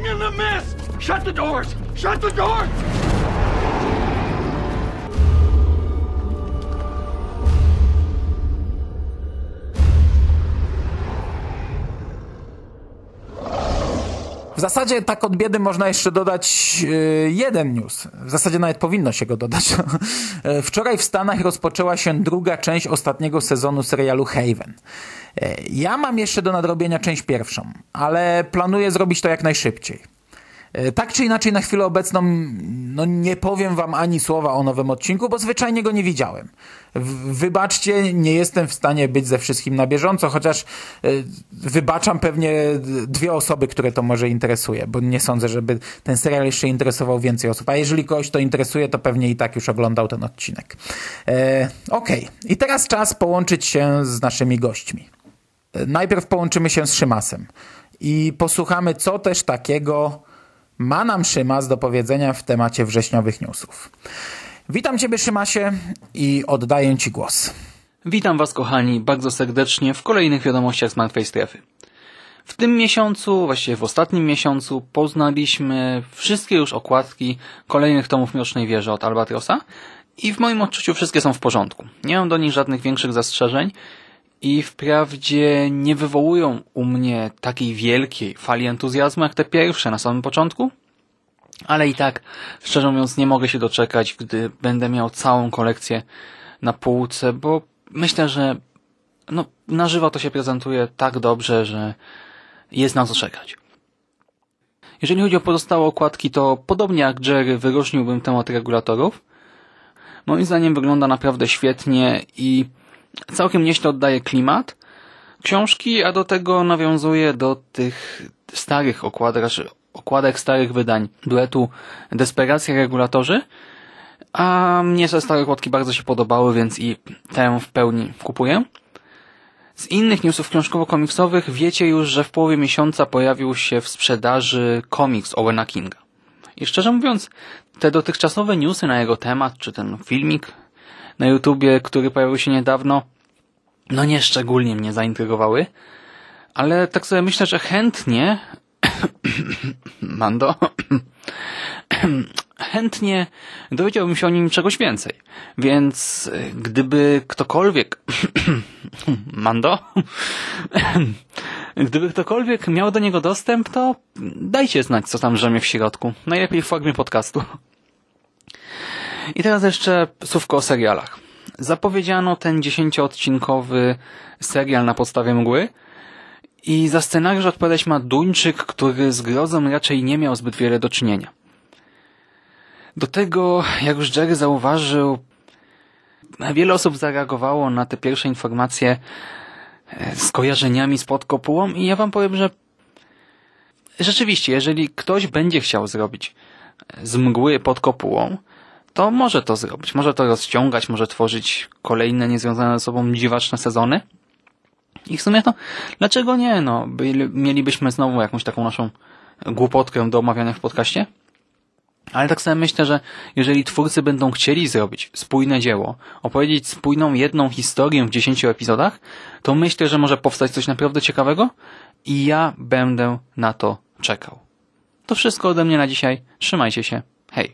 In the mist! Shut the doors! Shut the doors! W zasadzie tak od biedy można jeszcze dodać yy, jeden news. W zasadzie nawet powinno się go dodać. Wczoraj w Stanach rozpoczęła się druga część ostatniego sezonu serialu Haven. Ja mam jeszcze do nadrobienia część pierwszą, ale planuję zrobić to jak najszybciej. Tak czy inaczej, na chwilę obecną no nie powiem wam ani słowa o nowym odcinku, bo zwyczajnie go nie widziałem. Wybaczcie, nie jestem w stanie być ze wszystkim na bieżąco, chociaż wybaczam pewnie dwie osoby, które to może interesuje, bo nie sądzę, żeby ten serial jeszcze interesował więcej osób. A jeżeli kogoś to interesuje, to pewnie i tak już oglądał ten odcinek. E, Okej, okay. i teraz czas połączyć się z naszymi gośćmi. Najpierw połączymy się z Szymasem i posłuchamy, co też takiego ma nam Szymas do powiedzenia w temacie wrześniowych newsów. Witam Ciebie Szymasie i oddaję Ci głos. Witam Was kochani bardzo serdecznie w kolejnych wiadomościach z Martwej Strefy. W tym miesiącu, właściwie w ostatnim miesiącu poznaliśmy wszystkie już okładki kolejnych tomów Mrocznej Wieży od Albatrosa i w moim odczuciu wszystkie są w porządku. Nie mam do nich żadnych większych zastrzeżeń i wprawdzie nie wywołują u mnie takiej wielkiej fali entuzjazmu jak te pierwsze na samym początku, ale i tak, szczerze mówiąc, nie mogę się doczekać, gdy będę miał całą kolekcję na półce, bo myślę, że no, na żywo to się prezentuje tak dobrze, że jest na co czekać. Jeżeli chodzi o pozostałe okładki, to podobnie jak Jerry wyróżniłbym temat regulatorów. Moim zdaniem wygląda naprawdę świetnie i całkiem nieźle oddaje klimat książki, a do tego nawiązuje do tych starych okładek, okładek starych wydań duetu Desperacja Regulatorzy, a mnie te stare okładki bardzo się podobały, więc i tę w pełni kupuję. Z innych newsów książkowo-komiksowych wiecie już, że w połowie miesiąca pojawił się w sprzedaży komiks Owena Kinga. I szczerze mówiąc, te dotychczasowe newsy na jego temat, czy ten filmik na YouTubie, który pojawił się niedawno, no nie szczególnie mnie zaintrygowały, ale tak sobie myślę, że chętnie Mando chętnie dowiedziałbym się o nim czegoś więcej. Więc gdyby ktokolwiek Mando gdyby ktokolwiek miał do niego dostęp, to dajcie znać, co tam rzemie w środku. Najlepiej w formie podcastu. I teraz jeszcze słówko o serialach. Zapowiedziano ten dziesięcioodcinkowy serial na podstawie mgły i za scenariusz odpowiadać ma Duńczyk, który z grozą raczej nie miał zbyt wiele do czynienia. Do tego, jak już Jerry zauważył, wiele osób zareagowało na te pierwsze informacje e, z kojarzeniami z pod kopułą i ja wam powiem, że rzeczywiście, jeżeli ktoś będzie chciał zrobić z mgły pod kopułą, to może to zrobić. Może to rozciągać, może tworzyć kolejne niezwiązane ze sobą dziwaczne sezony. I w sumie to, dlaczego nie? No, byli, mielibyśmy znowu jakąś taką naszą głupotkę do omawiania w podcaście. Ale tak sobie myślę, że jeżeli twórcy będą chcieli zrobić spójne dzieło, opowiedzieć spójną jedną historię w 10 epizodach, to myślę, że może powstać coś naprawdę ciekawego i ja będę na to czekał. To wszystko ode mnie na dzisiaj. Trzymajcie się. Hej.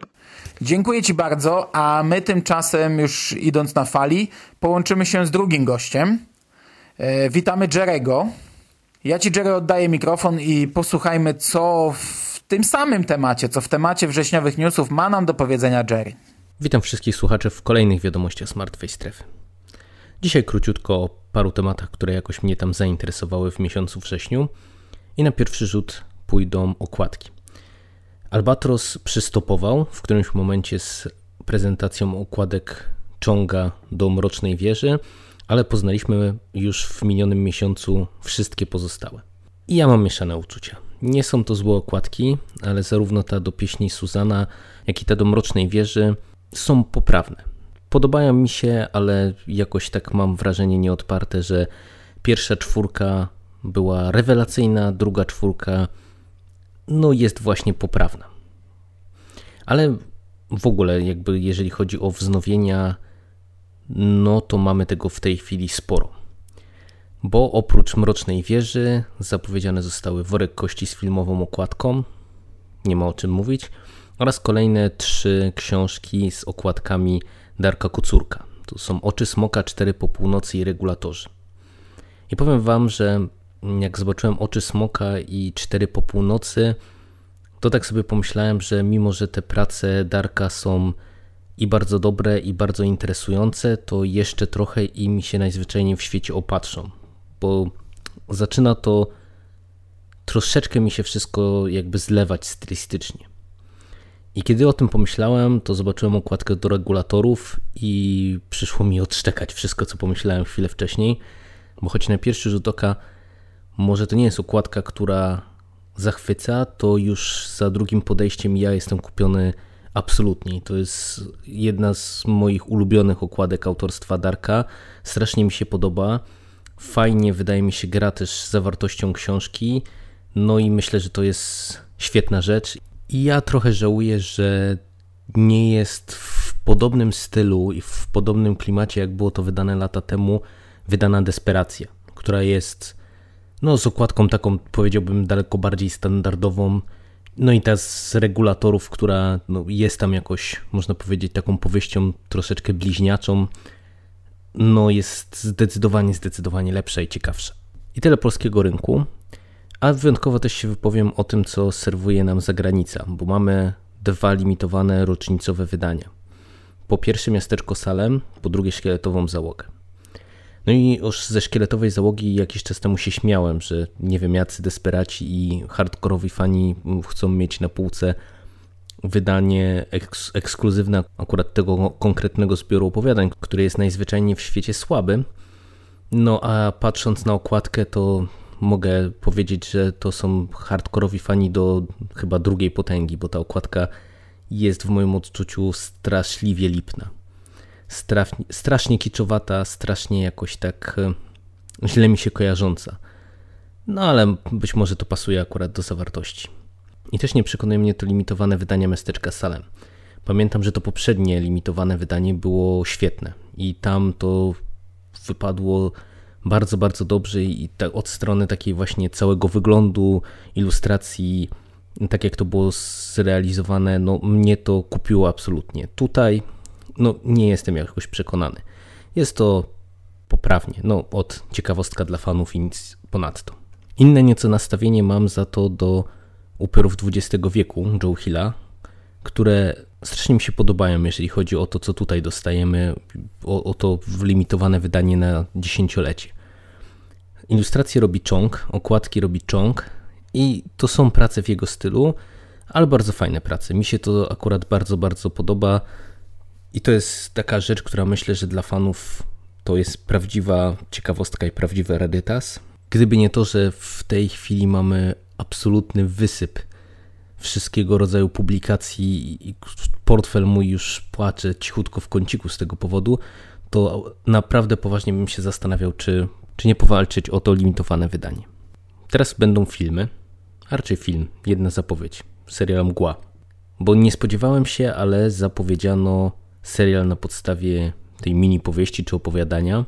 Dziękuję Ci bardzo, a my tymczasem, już idąc na fali, połączymy się z drugim gościem. E, witamy Jerego. Ja Ci, Jerry, oddaję mikrofon i posłuchajmy, co w tym samym temacie, co w temacie wrześniowych newsów ma nam do powiedzenia Jerry. Witam wszystkich słuchaczy w kolejnych wiadomościach Martwej Strefy. Dzisiaj króciutko o paru tematach, które jakoś mnie tam zainteresowały w miesiącu wrześniu i na pierwszy rzut pójdą okładki. Albatros przystopował w którymś momencie z prezentacją okładek Chonga do Mrocznej Wieży, ale poznaliśmy już w minionym miesiącu wszystkie pozostałe. I ja mam mieszane uczucia. Nie są to złe okładki, ale zarówno ta do pieśni Suzana, jak i ta do Mrocznej Wieży są poprawne. Podobają mi się, ale jakoś tak mam wrażenie nieodparte, że pierwsza czwórka była rewelacyjna, druga czwórka no jest właśnie poprawna. Ale w ogóle jakby jeżeli chodzi o wznowienia, no to mamy tego w tej chwili sporo. Bo oprócz Mrocznej Wieży zapowiedziane zostały Worek Kości z filmową okładką, nie ma o czym mówić, oraz kolejne trzy książki z okładkami Darka Kucurka. To są Oczy Smoka, Cztery po północy i Regulatorzy. I powiem Wam, że jak zobaczyłem Oczy Smoka i Cztery po północy, to tak sobie pomyślałem, że mimo, że te prace Darka są i bardzo dobre, i bardzo interesujące, to jeszcze trochę i mi się najzwyczajniej w świecie opatrzą, bo zaczyna to troszeczkę mi się wszystko jakby zlewać stylistycznie. I kiedy o tym pomyślałem, to zobaczyłem okładkę do regulatorów i przyszło mi odszczekać wszystko, co pomyślałem chwilę wcześniej, bo choć na pierwszy rzut oka może to nie jest okładka, która zachwyca, to już za drugim podejściem ja jestem kupiony absolutnie. To jest jedna z moich ulubionych okładek autorstwa Darka. Strasznie mi się podoba. Fajnie wydaje mi się gra też z zawartością książki. No i myślę, że to jest świetna rzecz. I ja trochę żałuję, że nie jest w podobnym stylu i w podobnym klimacie, jak było to wydane lata temu, wydana Desperacja, która jest no, z okładką taką, powiedziałbym, daleko bardziej standardową. No i ta z regulatorów, która no, jest tam jakoś, można powiedzieć, taką powieścią troszeczkę bliźniaczą, no jest zdecydowanie, zdecydowanie lepsza i ciekawsza. I tyle polskiego rynku. A wyjątkowo też się wypowiem o tym, co serwuje nam zagranica, bo mamy dwa limitowane rocznicowe wydania. Po pierwsze miasteczko Salem, po drugie szkieletową załogę. No i już ze szkieletowej załogi jakiś czas temu się śmiałem, że nie wiem, jacy desperaci i hardkorowi fani chcą mieć na półce wydanie eks ekskluzywne akurat tego konkretnego zbioru opowiadań, który jest najzwyczajniej w świecie słaby. No a patrząc na okładkę, to mogę powiedzieć, że to są hardkorowi fani do chyba drugiej potęgi, bo ta okładka jest w moim odczuciu straszliwie lipna strasznie, strasznie kiczowata, strasznie jakoś tak e, źle mi się kojarząca. No ale być może to pasuje akurat do zawartości. I też nie przekonuje mnie to limitowane wydanie Miasteczka Salem. Pamiętam, że to poprzednie limitowane wydanie było świetne i tam to wypadło bardzo, bardzo dobrze i od strony takiej właśnie całego wyglądu, ilustracji, tak jak to było zrealizowane, no mnie to kupiło absolutnie. Tutaj no nie jestem jakoś przekonany. Jest to poprawnie, no od ciekawostka dla fanów i nic ponadto. Inne nieco nastawienie mam za to do upiorów XX wieku Joe Hilla, które strasznie mi się podobają, jeżeli chodzi o to, co tutaj dostajemy, o, o to limitowane wydanie na dziesięciolecie. Ilustracje robi Chong, okładki robi Chong i to są prace w jego stylu, ale bardzo fajne prace. Mi się to akurat bardzo, bardzo podoba I to jest taka rzecz, która myślę, że dla fanów to jest prawdziwa ciekawostka i prawdziwy redytas. Gdyby nie to, że w tej chwili mamy absolutny wysyp wszystkiego rodzaju publikacji i portfel mój już płacze cichutko w kąciku z tego powodu, to naprawdę poważnie bym się zastanawiał, czy, czy nie powalczyć o to limitowane wydanie. Teraz będą filmy, a raczej film, jedna zapowiedź, serial Mgła. Bo nie spodziewałem się, ale zapowiedziano serial na podstawie tej mini powieści czy opowiadania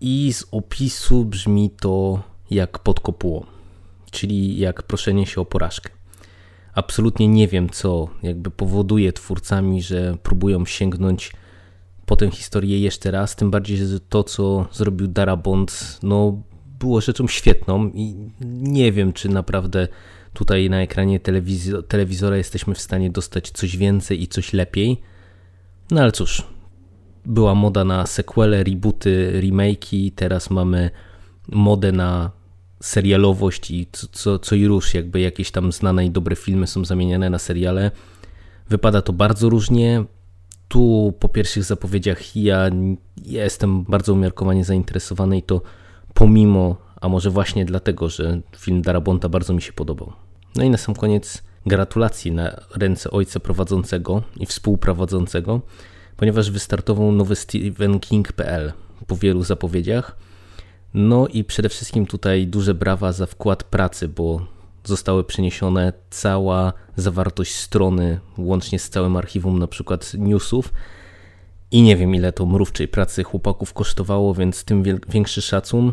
i z opisu brzmi to jak pod czyli jak proszenie się o porażkę. Absolutnie nie wiem, co jakby powoduje twórcami, że próbują sięgnąć po tę historię jeszcze raz, tym bardziej, że to, co zrobił Darabont, no było rzeczą świetną i nie wiem, czy naprawdę tutaj na ekranie telewizora jesteśmy w stanie dostać coś więcej i coś lepiej. No ale cóż, była moda na sequele, rebooty, remake'i, teraz mamy modę na serialowość i co, co, co i rusz, jakby jakieś tam znane i dobre filmy są zamieniane na seriale. Wypada to bardzo różnie. Tu po pierwszych zapowiedziach ja jestem bardzo umiarkowanie zainteresowany i to pomimo, a może właśnie dlatego, że film Darabonta bardzo mi się podobał. No i na sam koniec gratulacji na ręce ojca prowadzącego i współprowadzącego, ponieważ wystartował nowy StephenKing.pl po wielu zapowiedziach. No i przede wszystkim tutaj duże brawa za wkład pracy, bo zostały przeniesione cała zawartość strony, łącznie z całym archiwum na przykład newsów. I nie wiem ile to mrówczej pracy chłopaków kosztowało, więc tym większy szacun.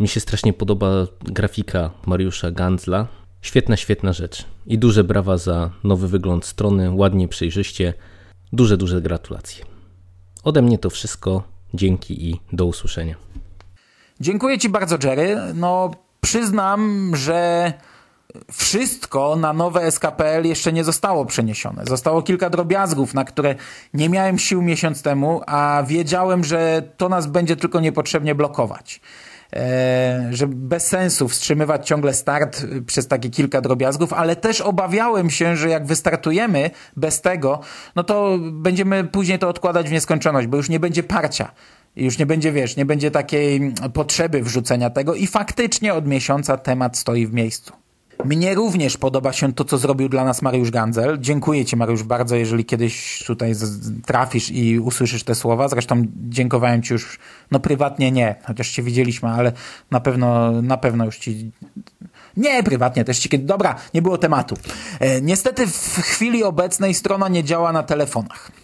Mi się strasznie podoba grafika Mariusza Gandzla. Świetna, świetna rzecz. I duże brawa za nowy wygląd strony, ładnie, przejrzyście. Duże, duże gratulacje. Ode mnie to wszystko. Dzięki i do usłyszenia. Dziękuję Ci bardzo, Jerry. No, przyznam, że wszystko na nowe SKPL jeszcze nie zostało przeniesione. Zostało kilka drobiazgów, na które nie miałem sił miesiąc temu, a wiedziałem, że to nas będzie tylko niepotrzebnie blokować. E, że bez sensu wstrzymywać ciągle start przez takie kilka drobiazgów, ale też obawiałem się, że jak wystartujemy bez tego, no to będziemy później to odkładać w nieskończoność, bo już nie będzie parcia. Już nie będzie, wiesz, nie będzie takiej potrzeby wrzucenia tego i faktycznie od miesiąca temat stoi w miejscu. Mnie również podoba się to, co zrobił dla nas Mariusz Gandzel. Dziękuję Ci, Mariusz, bardzo, jeżeli kiedyś tutaj trafisz i usłyszysz te słowa. Zresztą dziękowałem Ci już, no prywatnie nie, chociaż Cię widzieliśmy, ale na pewno, na pewno już Ci... Nie, prywatnie też Ci kiedy... Dobra, nie było tematu. E, niestety w chwili obecnej strona nie działa na telefonach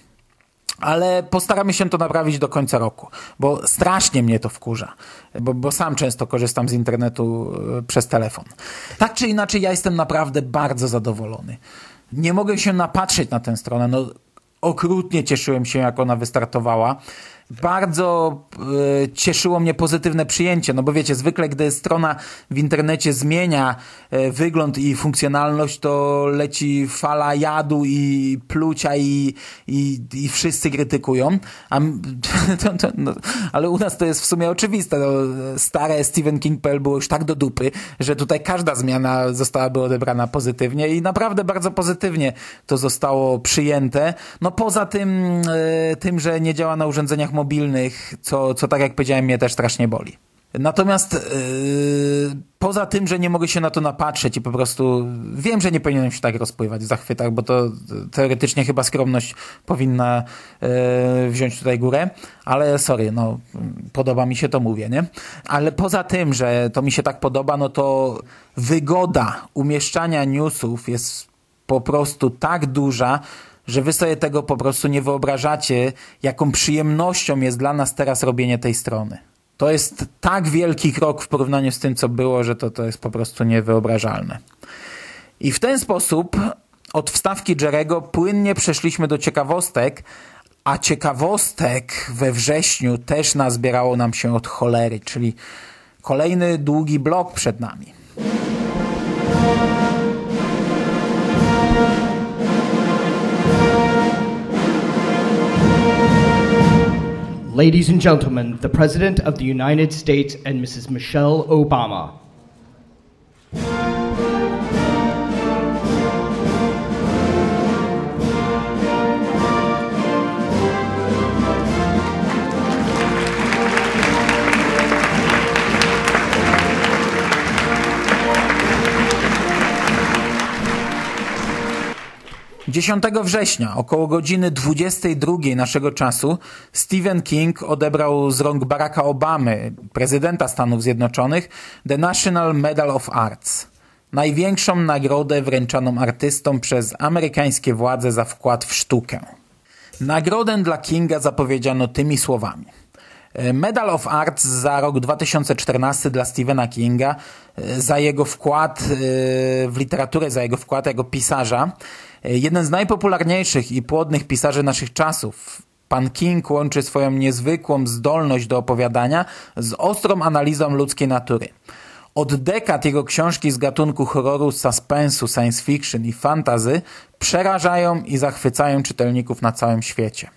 ale postaramy się to naprawić do końca roku, bo strasznie mnie to wkurza, bo, bo, sam często korzystam z internetu e, przez telefon. Tak czy inaczej, ja jestem naprawdę bardzo zadowolony. Nie mogę się napatrzeć na tę stronę. No, okrutnie cieszyłem się, jak ona wystartowała bardzo e, cieszyło mnie pozytywne przyjęcie, no bo wiecie, zwykle gdy strona w internecie zmienia e, wygląd i funkcjonalność, to leci fala jadu i plucia i, i, i wszyscy krytykują, a, to, to, no, ale u nas to jest w sumie oczywiste. No, stare Stephen King.pl było już tak do dupy, że tutaj każda zmiana zostałaby odebrana pozytywnie i naprawdę bardzo pozytywnie to zostało przyjęte. No poza tym, e, tym że nie działa na urządzeniach mobilnych, co, co tak jak powiedziałem mnie też strasznie boli. Natomiast yy, poza tym, że nie mogę się na to napatrzeć i po prostu wiem, że nie powinienem się tak rozpływać w zachwytach, bo to teoretycznie chyba skromność powinna yy, wziąć tutaj górę, ale sorry, no podoba mi się to, mówię, nie? Ale poza tym, że to mi się tak podoba, no to wygoda umieszczania newsów jest po prostu tak duża, że wy sobie tego po prostu nie wyobrażacie, jaką przyjemnością jest dla nas teraz robienie tej strony. To jest tak wielki krok w porównaniu z tym, co było, że to, to jest po prostu niewyobrażalne. I w ten sposób od wstawki Jerego płynnie przeszliśmy do ciekawostek, a ciekawostek we wrześniu też nazbierało nam się od cholery, czyli kolejny długi blok przed nami. Ladies and gentlemen, the President of the United States and Mrs. Michelle Obama. 10 września, około godziny 22 naszego czasu, Stephen King odebrał z rąk Baracka Obamy, prezydenta Stanów Zjednoczonych, The National Medal of Arts. Największą nagrodę wręczaną artystom przez amerykańskie władze za wkład w sztukę. Nagrodę dla Kinga zapowiedziano tymi słowami. Medal of Arts za rok 2014 dla Stephena Kinga, za jego wkład w literaturę, za jego wkład jako pisarza. Jeden z najpopularniejszych i płodnych pisarzy naszych czasów. Pan King łączy swoją niezwykłą zdolność do opowiadania z ostrą analizą ludzkiej natury. Od dekad jego książki z gatunku horroru, suspensu, science fiction i fantazy przerażają i zachwycają czytelników na całym świecie.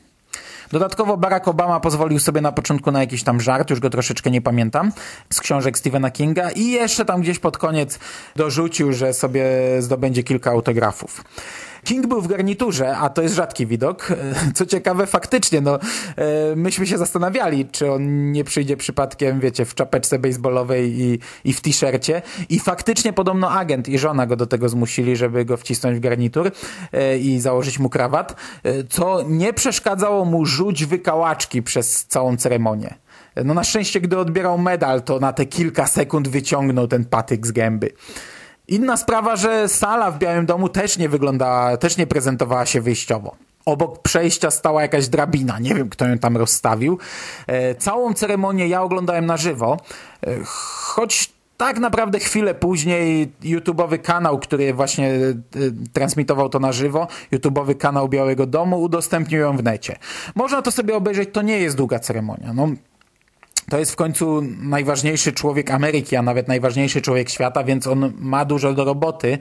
Dodatkowo Barack Obama pozwolił sobie na początku na jakiś tam żart, już go troszeczkę nie pamiętam, z książek Stephena Kinga i jeszcze tam gdzieś pod koniec dorzucił, że sobie zdobędzie kilka autografów. King był w garniturze, a to jest rzadki widok. Co ciekawe, faktycznie, no, myśmy się zastanawiali, czy on nie przyjdzie przypadkiem, wiecie, w czapeczce baseballowej i, i w t-shircie. I faktycznie podobno agent i żona go do tego zmusili, żeby go wcisnąć w garnitur i założyć mu krawat, co nie przeszkadzało mu rzuć wykałaczki przez całą ceremonię. No na szczęście, gdy odbierał medal, to na te kilka sekund wyciągnął ten patyk z gęby. Inna sprawa, że sala w Białym Domu też nie wyglądała, też nie prezentowała się wyjściowo. Obok przejścia stała jakaś drabina, nie wiem kto ją tam rozstawił. E, całą ceremonię ja oglądałem na żywo, e, choć tak naprawdę chwilę później YouTube'owy kanał, który właśnie e, transmitował to na żywo, YouTube'owy kanał Białego Domu udostępnił ją w necie. Można to sobie obejrzeć, to nie jest długa ceremonia. No, to jest w końcu najważniejszy człowiek Ameryki, a nawet najważniejszy człowiek świata, więc on ma dużo do roboty,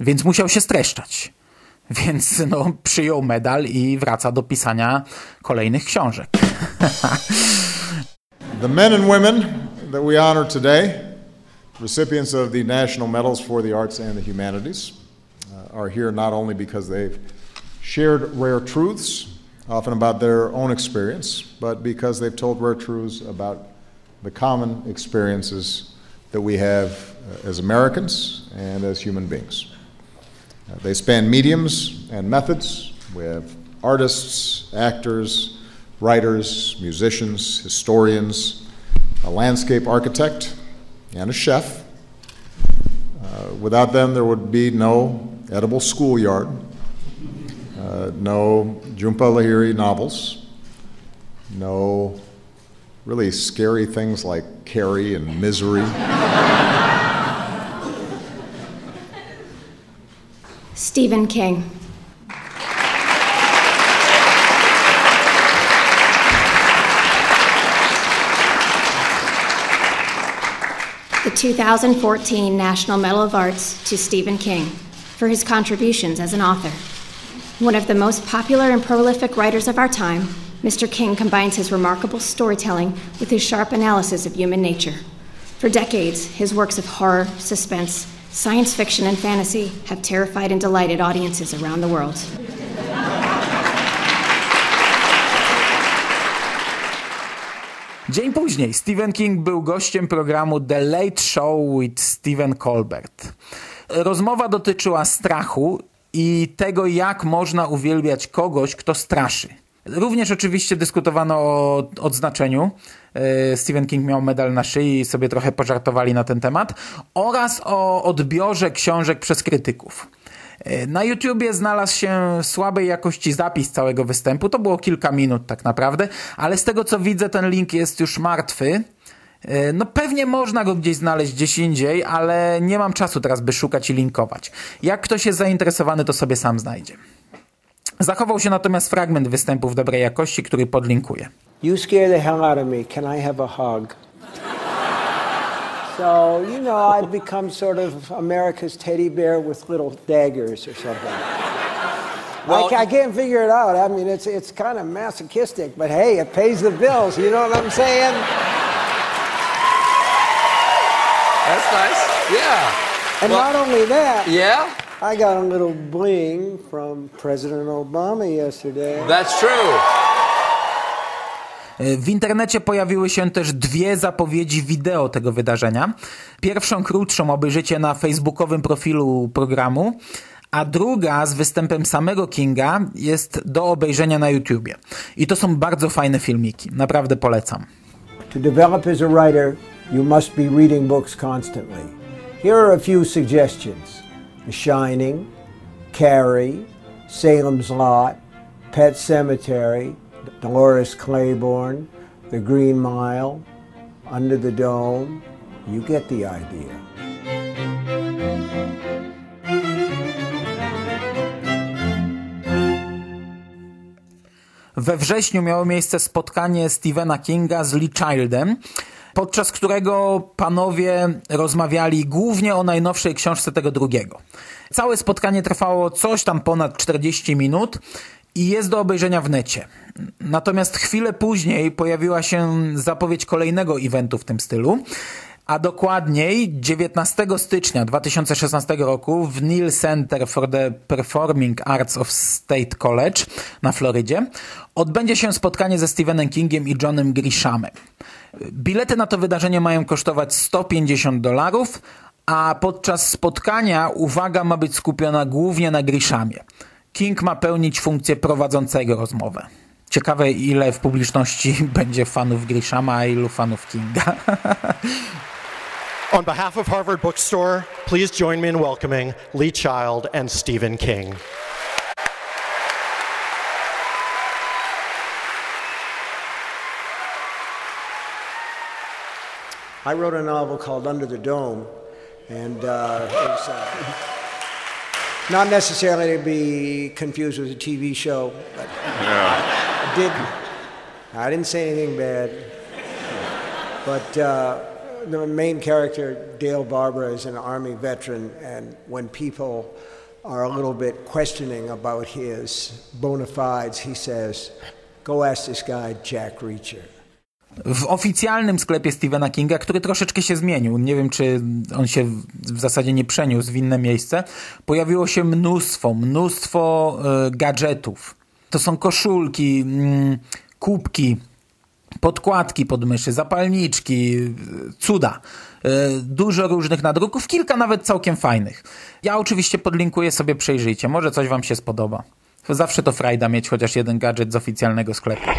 więc musiał się streszczać. Więc no, przyjął medal i wraca do pisania kolejnych książek. the men and women that we honor today, recipients of the National Medals for the Arts and the Humanities, uh, are here not only because they've shared rare truths often about their own experience, but because they've told rare truths about the common experiences that we have uh, as Americans and as human beings. Uh, they span mediums and methods. We have artists, actors, writers, musicians, historians, a landscape architect, and a chef. Uh, without them, there would be no edible schoolyard, uh, no Jhumpa Lahiri novels, no really scary things like Carrie and Misery. Stephen King. The 2014 National Medal of Arts to Stephen King for his contributions as an author. One of the most popular and prolific writers of our time, Mr. King combines his remarkable storytelling with his sharp analysis of human nature. For decades, his works of horror, suspense, science fiction, and fantasy have terrified and delighted audiences around the world. Dzień później Stephen King był gościem programu The Late Show with Stephen Colbert. Rozmowa dotyczyła strachu i tego, jak można uwielbiać kogoś, kto straszy. Również oczywiście dyskutowano o odznaczeniu. Stephen King miał medal na szyi i sobie trochę pożartowali na ten temat. Oraz o odbiorze książek przez krytyków. Na YouTubie znalazł się słabej jakości zapis całego występu. To było kilka minut tak naprawdę, ale z tego co widzę ten link jest już martwy. No pewnie można go gdzieś znaleźć gdzieś indziej, ale nie mam czasu teraz, by szukać i linkować. Jak ktoś jest zainteresowany, to sobie sam znajdzie. Zachował się natomiast fragment występu w dobrej jakości, który podlinkuję. You scare the hell out of me. Can I have a hug? So, you know, I've become sort of America's teddy bear with little daggers or something. Well- I, I can't figure it out. I mean, it's, it's kind of masochistic, but hey, it pays the bills. You know what I'm saying? That's nice. Yeah. And Well- not only that, Yeah? I got a little bling from President Obama yesterday. That's true. W internecie pojawiły się też dwie zapowiedzi wideo tego wydarzenia. Pierwszą krótszą obejrzycie na facebookowym profilu programu, a druga z występem samego Kinga jest do obejrzenia na YouTubie. I to są bardzo fajne filmiki, naprawdę polecam. To develop as a writer, you must be reading books constantly. Here are a few suggestions The Shining, Carrie, Salem's Lot, Pet Cemetery, Dolores Claiborne, The Green Mile, Under the Dome. You get the idea. We wrześniu miało miejsce spotkanie Stephena Kinga z Lee Childem, podczas którego panowie rozmawiali głównie o najnowszej książce tego drugiego. Całe spotkanie trwało coś tam ponad 40 minut i jest do obejrzenia w necie. Natomiast chwilę później pojawiła się zapowiedź kolejnego eventu w tym stylu, a dokładniej 19 stycznia 2016 roku w Neil Center for the Performing Arts of State College na Florydzie odbędzie się spotkanie ze Stephenem Kingiem i Johnem Grishamem. Bilety na to wydarzenie mają kosztować 150 dolarów, a podczas spotkania uwaga ma być skupiona głównie na Grishamie. King ma pełnić funkcję prowadzącego rozmowę. Ciekawe, ile w publiczności będzie fanów Grishama, a ilu fanów Kinga. On behalf of Harvard Bookstore, please join me in welcoming Lee Child and Stephen King. I wrote a novel called Under the Dome, and uh, it's uh, not necessarily to be confused with a TV show, but I did. I didn't say anything bad, but uh, the main character, Dale Barbara, is an Army veteran, and when people are a little bit questioning about his bona fides, he says, "Go ask this guy, Jack Reacher." W oficjalnym sklepie Stephena Kinga, który troszeczkę się zmienił, nie wiem czy on się w zasadzie nie przeniósł w inne miejsce, pojawiło się mnóstwo, mnóstwo y, gadżetów. To są koszulki, y, kubki, podkładki pod myszy, zapalniczki, cuda. Y, dużo różnych nadruków, kilka nawet całkiem fajnych. Ja oczywiście podlinkuję sobie, przejrzyjcie, może coś wam się spodoba. Zawsze to frajda mieć chociaż jeden gadżet z oficjalnego sklepu.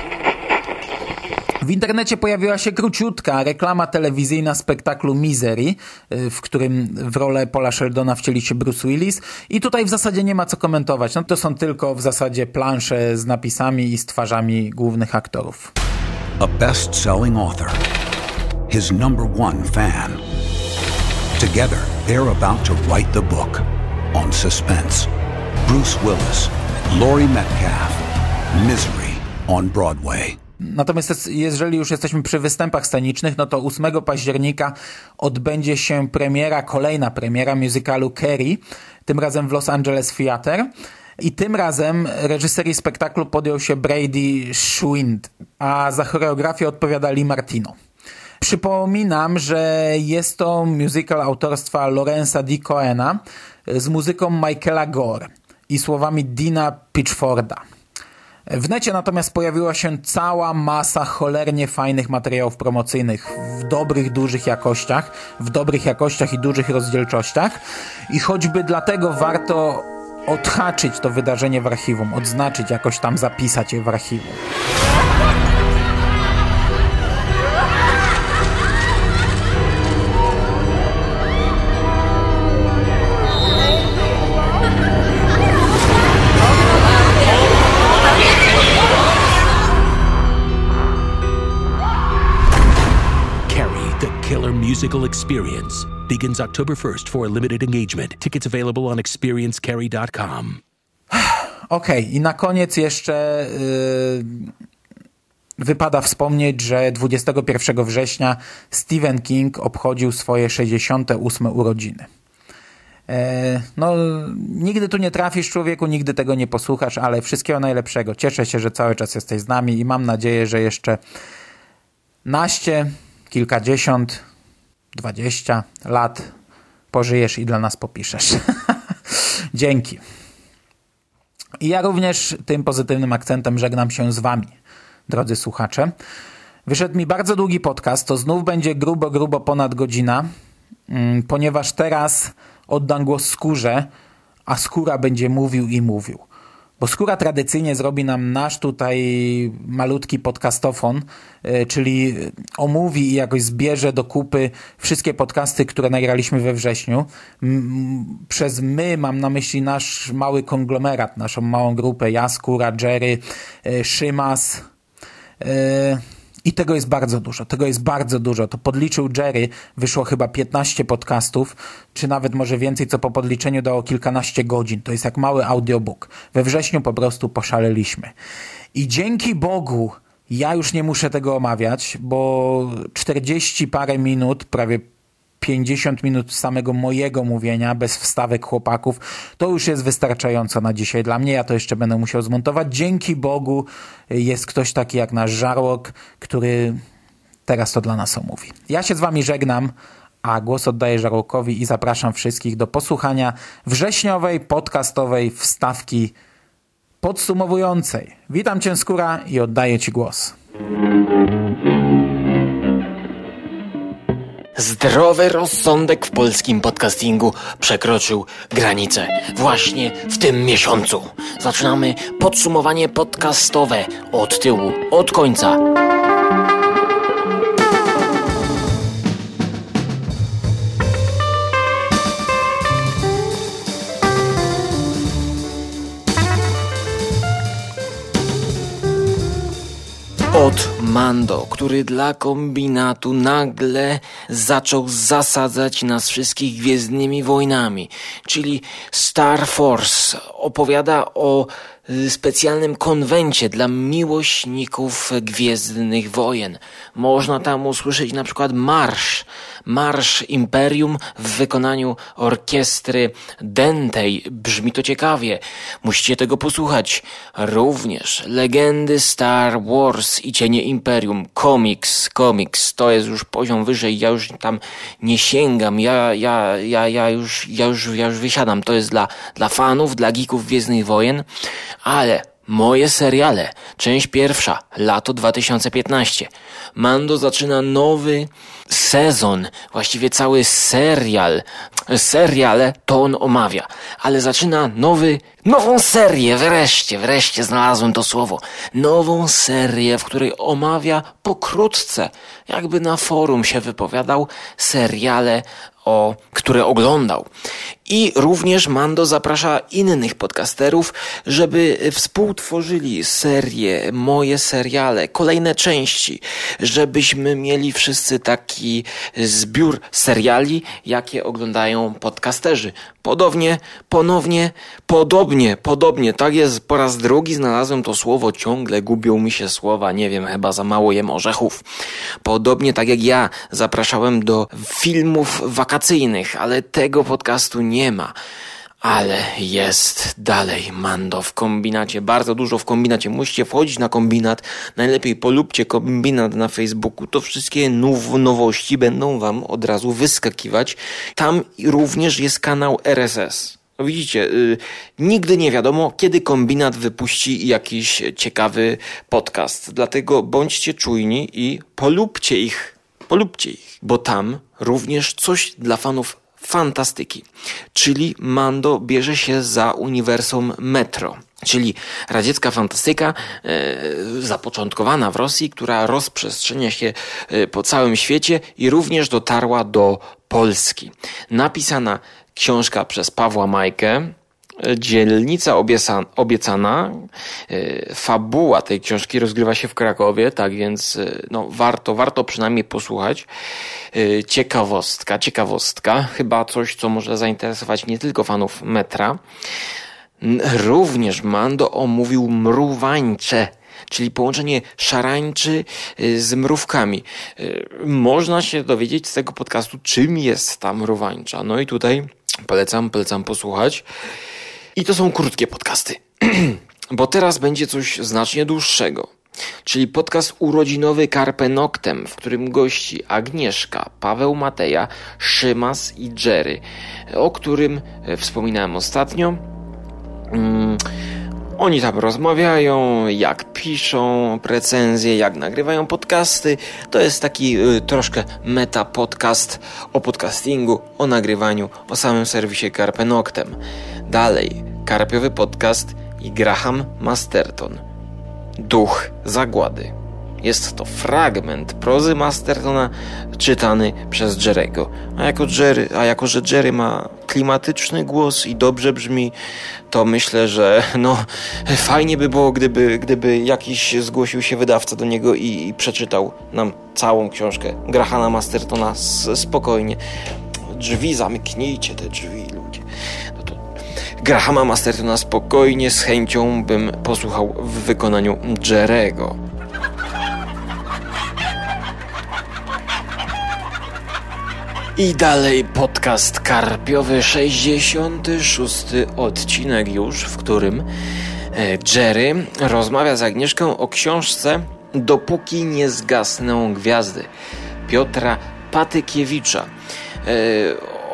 W internecie pojawiła się króciutka reklama telewizyjna spektaklu Misery, w którym w rolę Paula Sheldona wcieli się Bruce Willis i tutaj w zasadzie nie ma co komentować. No to są tylko w zasadzie plansze z napisami i z twarzami głównych aktorów. A best-selling author. His number one fan. Together, they're about to write the book on suspense. Bruce Willis, Laurie Metcalf, Misery on Broadway. Natomiast jeżeli już jesteśmy przy występach scenicznych, no to 8 października odbędzie się premiera, kolejna premiera musicalu Carrie, tym razem w Los Angeles Theatre. I tym razem reżyserii spektaklu podjął się Brady Schwind, a za choreografię odpowiada Lee Martino. Przypominam, że jest to musical autorstwa Lorenza Di Coena z muzyką Michaela Gore i słowami Dina Pitchforda. W necie natomiast pojawiła się cała masa cholernie fajnych materiałów promocyjnych w dobrych, dużych jakościach, w dobrych jakościach i dużych rozdzielczościach i choćby dlatego warto odhaczyć to wydarzenie w archiwum, odznaczyć, jakoś tam zapisać je w archiwum. Musical experience begins October 1st for a limited engagement. Tickets available on experiencecarry.com. Okej, okay, i na koniec jeszcze yy, wypada wspomnieć, że 21 września Stephen King obchodził swoje 68 urodziny. E, no, nigdy tu nie trafisz człowieku, nigdy tego nie posłuchasz, ale wszystkiego najlepszego. Cieszę się, że cały czas jesteś z nami i mam nadzieję, że jeszcze naście, kilkadziesiąt 20 lat pożyjesz i dla nas popiszesz. Dzięki. I ja również tym pozytywnym akcentem żegnam się z wami, drodzy słuchacze. Wyszedł mi bardzo długi podcast, to znów będzie grubo, grubo ponad godzina, ponieważ teraz oddam głos skórze, a skóra będzie mówił i mówił. Bo skóra tradycyjnie zrobi nam nasz tutaj malutki podcastofon, e, czyli omówi i jakoś zbierze do kupy wszystkie podcasty, które nagraliśmy we wrześniu. Przez my mam na myśli nasz mały konglomerat, naszą małą grupę. Ja, Skóra, Jerry, e, Szymas, e, i tego jest bardzo dużo, tego jest bardzo dużo. To podliczył Jerry, wyszło chyba 15 podcastów, czy nawet może więcej, co po podliczeniu dało kilkanaście godzin. To jest jak mały audiobook. We wrześniu po prostu poszaleliśmy. I dzięki Bogu ja już nie muszę tego omawiać, bo 40 parę minut, prawie 50 minut samego mojego mówienia, bez wstawek chłopaków, to już jest wystarczająco na dzisiaj dla mnie. Ja to jeszcze będę musiał zmontować. Dzięki Bogu jest ktoś taki jak nasz Żarłok, który teraz to dla nas omówi. Ja się z wami żegnam, a głos oddaję Żarłokowi i zapraszam wszystkich do posłuchania wrześniowej, podcastowej wstawki podsumowującej. Witam cię, Skóra, i oddaję ci głos. Zdrowy rozsądek w polskim podcastingu przekroczył granicę właśnie w tym miesiącu. Zaczynamy podsumowanie podcastowe od tyłu, od końca. Od Mando, który dla kombinatu nagle zaczął zasadzać nas wszystkich gwiezdnymi wojnami, czyli Star Force opowiada o y, specjalnym konwencie dla miłośników Gwiezdnych Wojen. Można tam usłyszeć na przykład marsz, marsz Imperium w wykonaniu orkiestry Dentej. Brzmi to ciekawie. Musicie tego posłuchać. Również legendy Star Wars i Cienie Imperium. Komiks, komiks. To jest już poziom wyżej. Ja już tam nie sięgam. Ja, ja, ja, ja już, ja już, ja już wysiadam. To jest dla, dla fanów, dla geeków Gwiezdnych Wojen. Ale Moje seriale. Część pierwsza. Lato 2015. Mando zaczyna nowy sezon. Właściwie cały serial. Seriale to on omawia. Ale zaczyna nowy, nową serię. Wreszcie, wreszcie znalazłem to słowo. Nową serię, w której omawia pokrótce, jakby na forum się wypowiadał, seriale o, które oglądał. I również Mando zaprasza innych podcasterów, żeby współtworzyli serię, moje seriale, kolejne części, żebyśmy mieli wszyscy taki zbiór seriali, jakie oglądają podcasterzy. Podobnie, ponownie, podobnie, podobnie. Tak jest, po raz drugi znalazłem to słowo, ciągle gubią mi się słowa, nie wiem, chyba za mało jem orzechów. Podobnie tak jak ja zapraszałem do filmów wakacyjnych, ale tego podcastu nie ma. Ale jest dalej Mando w kombinacie, bardzo dużo w kombinacie. Musicie wchodzić na kombinat, najlepiej polubcie kombinat na Facebooku, to wszystkie now nowości będą Wam od razu wyskakiwać. Tam również jest kanał RSS. No widzicie, yy, nigdy nie wiadomo, kiedy kombinat wypuści jakiś ciekawy podcast. Dlatego bądźcie czujni i polubcie ich. Polubcie ich, bo tam również coś dla fanów fantastyki. Czyli Mando bierze się za uniwersum Metro. Czyli radziecka fantastyka e, zapoczątkowana w Rosji, która rozprzestrzenia się e, po całym świecie i również dotarła do Polski. Napisana książka przez Pawła Majkę, Dzielnica obiecana. E, fabuła tej książki rozgrywa się w Krakowie, tak więc e, no, warto, warto przynajmniej posłuchać. E, ciekawostka, ciekawostka, chyba coś, co może zainteresować nie tylko fanów metra. Również Mando omówił mruwańcze czyli połączenie szarańczy z mrówkami. Można się dowiedzieć z tego podcastu, czym jest ta mruwańcza. No i tutaj polecam, polecam posłuchać. I to są krótkie podcasty, bo teraz będzie coś znacznie dłuższego. Czyli podcast urodzinowy Carpe Noctem, w którym gości Agnieszka, Paweł Mateja, Szymas i Jerry, o którym e, wspominałem ostatnio. Mm, oni tam rozmawiają, jak piszą recenzje, jak nagrywają podcasty. To jest taki y, troszkę meta podcast o podcastingu, o nagrywaniu, o samym serwisie Carpe Noctem. Dalej, Karpiowy Podcast i Graham Masterton. Duch Zagłady. Jest to fragment prozy Mastertona czytany przez Jerego. A jako, Jerry, a jako, że Jerry ma klimatyczny głos i dobrze brzmi, to myślę, że no fajnie by było, gdyby, gdyby jakiś zgłosił się wydawca do niego i, i przeczytał nam całą książkę Grahama Mastertona spokojnie. Drzwi zamknijcie te drzwi, Grahama Mastertona spokojnie, z chęcią bym posłuchał w wykonaniu Jerego. I dalej podcast Karpiowy, 66 odcinek już, w którym e, Jerry rozmawia z Agnieszką o książce Dopóki nie zgasną gwiazdy Piotra Patykiewicza.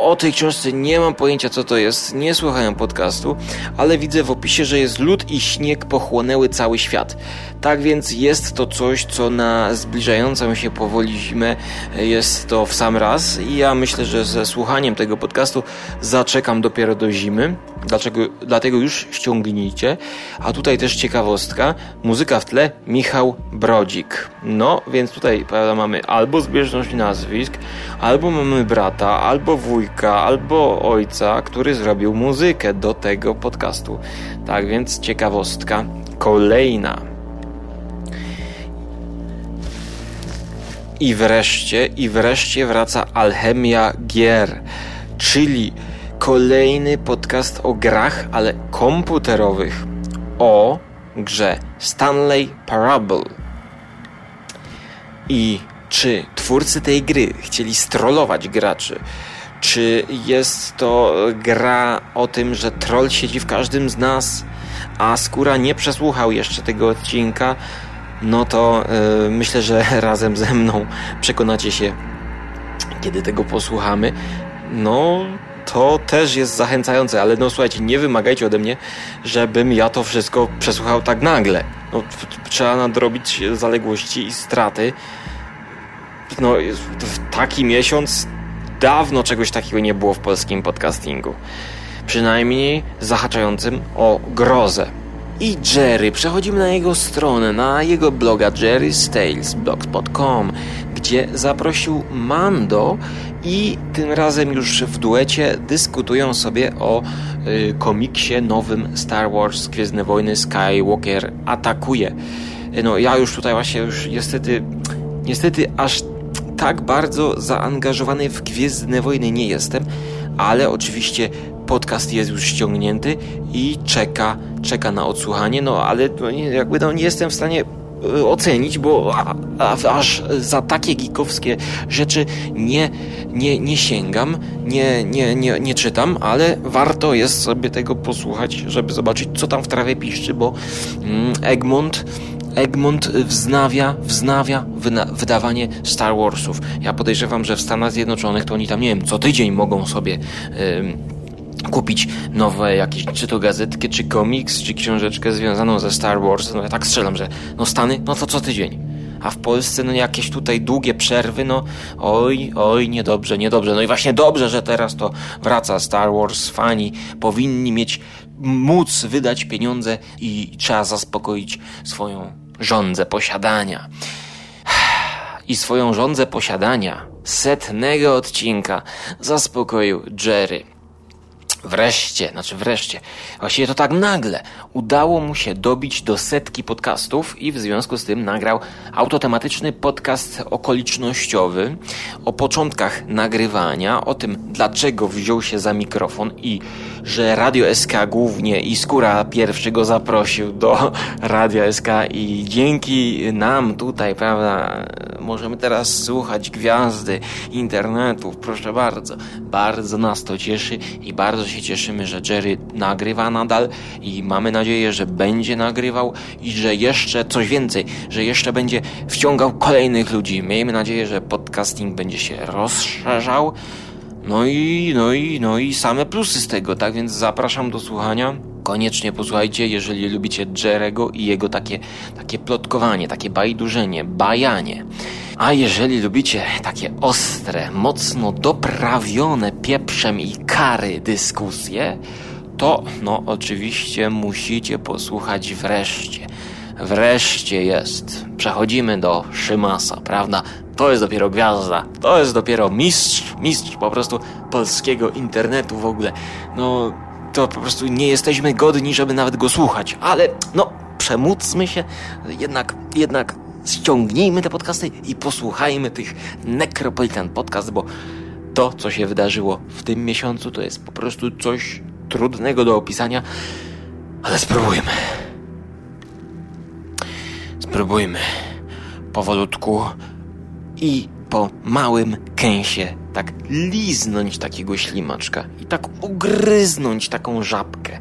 O tej książce nie mam pojęcia co to jest, nie słuchałem podcastu, ale widzę w opisie, że jest lód i śnieg pochłonęły cały świat. Tak więc jest to coś, co na zbliżającą się powoli zimę jest to w sam raz i ja myślę, że ze słuchaniem tego podcastu zaczekam dopiero do zimy. Dlaczego, dlatego już ściągnijcie. A tutaj też ciekawostka. Muzyka w tle Michał Brodzik. No, więc tutaj prawda, mamy albo zbieżność nazwisk, albo mamy brata, albo wujka, albo ojca, który zrobił muzykę do tego podcastu. Tak więc ciekawostka kolejna. I wreszcie, i wreszcie wraca Alchemia Gier, czyli kolejny podcast o grach, ale komputerowych. O grze Stanley Parable. I czy twórcy tej gry chcieli strollować graczy? Czy jest to gra o tym, że troll siedzi w każdym z nas, a skóra nie przesłuchał jeszcze tego odcinka? No to yy, myślę, że razem ze mną przekonacie się, kiedy tego posłuchamy. No, to też jest zachęcające, ale no słuchajcie, nie wymagajcie ode mnie, żebym ja to wszystko przesłuchał tak nagle. No, trzeba nadrobić zaległości i straty. No, w taki miesiąc dawno czegoś takiego nie było w polskim podcastingu. Przynajmniej zahaczającym o grozę i Jerry. Przechodzimy na jego stronę, na jego bloga jerrystales.blogspot.com, gdzie zaprosił Mando i tym razem już w duecie dyskutują sobie o y, komiksie nowym Star Wars Gwiezdne Wojny Skywalker atakuje. No ja już tutaj właśnie już niestety, niestety aż tak bardzo zaangażowany w Gwiezdne Wojny nie jestem, ale oczywiście podcast jest już ściągnięty i czeka, czeka na odsłuchanie, no ale no, jakby no, nie jestem w stanie e, ocenić, bo a, a, aż za takie geekowskie rzeczy nie, nie, nie sięgam, nie, nie, nie, nie czytam, ale warto jest sobie tego posłuchać, żeby zobaczyć, co tam w trawie piszczy, bo mm, Egmont Egmont wznawia, wznawia wydawanie Star Warsów. Ja podejrzewam, że w Stanach Zjednoczonych to oni tam, nie wiem, co tydzień mogą sobie kupić nowe jakieś, czy to gazetkę, czy komiks, czy książeczkę związaną ze Star Wars. No ja tak strzelam, że no Stany, no to co tydzień. A w Polsce, no jakieś tutaj długie przerwy, no oj, oj, niedobrze, niedobrze. No i właśnie dobrze, że teraz to wraca Star Wars. Fani powinni mieć, móc wydać pieniądze i trzeba zaspokoić swoją żądzę posiadania. I swoją żądzę posiadania setnego odcinka zaspokoił Jerry. Wreszcie, znaczy wreszcie, właściwie to tak nagle, udało mu się dobić do setki podcastów i w związku z tym nagrał autotematyczny podcast okolicznościowy o początkach nagrywania, o tym dlaczego wziął się za mikrofon i że Radio SK głównie i Skóra pierwszy go zaprosił do Radio SK i dzięki nam tutaj, prawda, możemy teraz słuchać gwiazdy internetów, proszę bardzo. Bardzo nas to cieszy i bardzo się cieszymy, że Jerry nagrywa nadal i mamy nadzieję, że będzie nagrywał i że jeszcze coś więcej, że jeszcze będzie wciągał kolejnych ludzi. Miejmy nadzieję, że podcasting będzie się rozszerzał. No i, no i, no i same plusy z tego, tak więc zapraszam do słuchania. Koniecznie posłuchajcie, jeżeli lubicie Jerego i jego takie, takie plotkowanie, takie bajdurzenie, bajanie. A jeżeli lubicie takie ostre, mocno doprawione pieprzem i kary dyskusje, to no oczywiście musicie posłuchać wreszcie. Wreszcie jest. Przechodzimy do Szymasa, prawda? To jest dopiero gwiazda. To jest dopiero mistrz, mistrz po prostu polskiego internetu w ogóle. No, to po prostu nie jesteśmy godni, żeby nawet go słuchać. Ale, no, przemódźmy się. Jednak, jednak ściągnijmy te podcasty i posłuchajmy tych Necropolitan Podcast, bo to, co się wydarzyło w tym miesiącu, to jest po prostu coś trudnego do opisania, ale spróbujmy. Spróbujmy powolutku i po małym kęsie tak liznąć takiego ślimaczka i tak ugryznąć taką żabkę.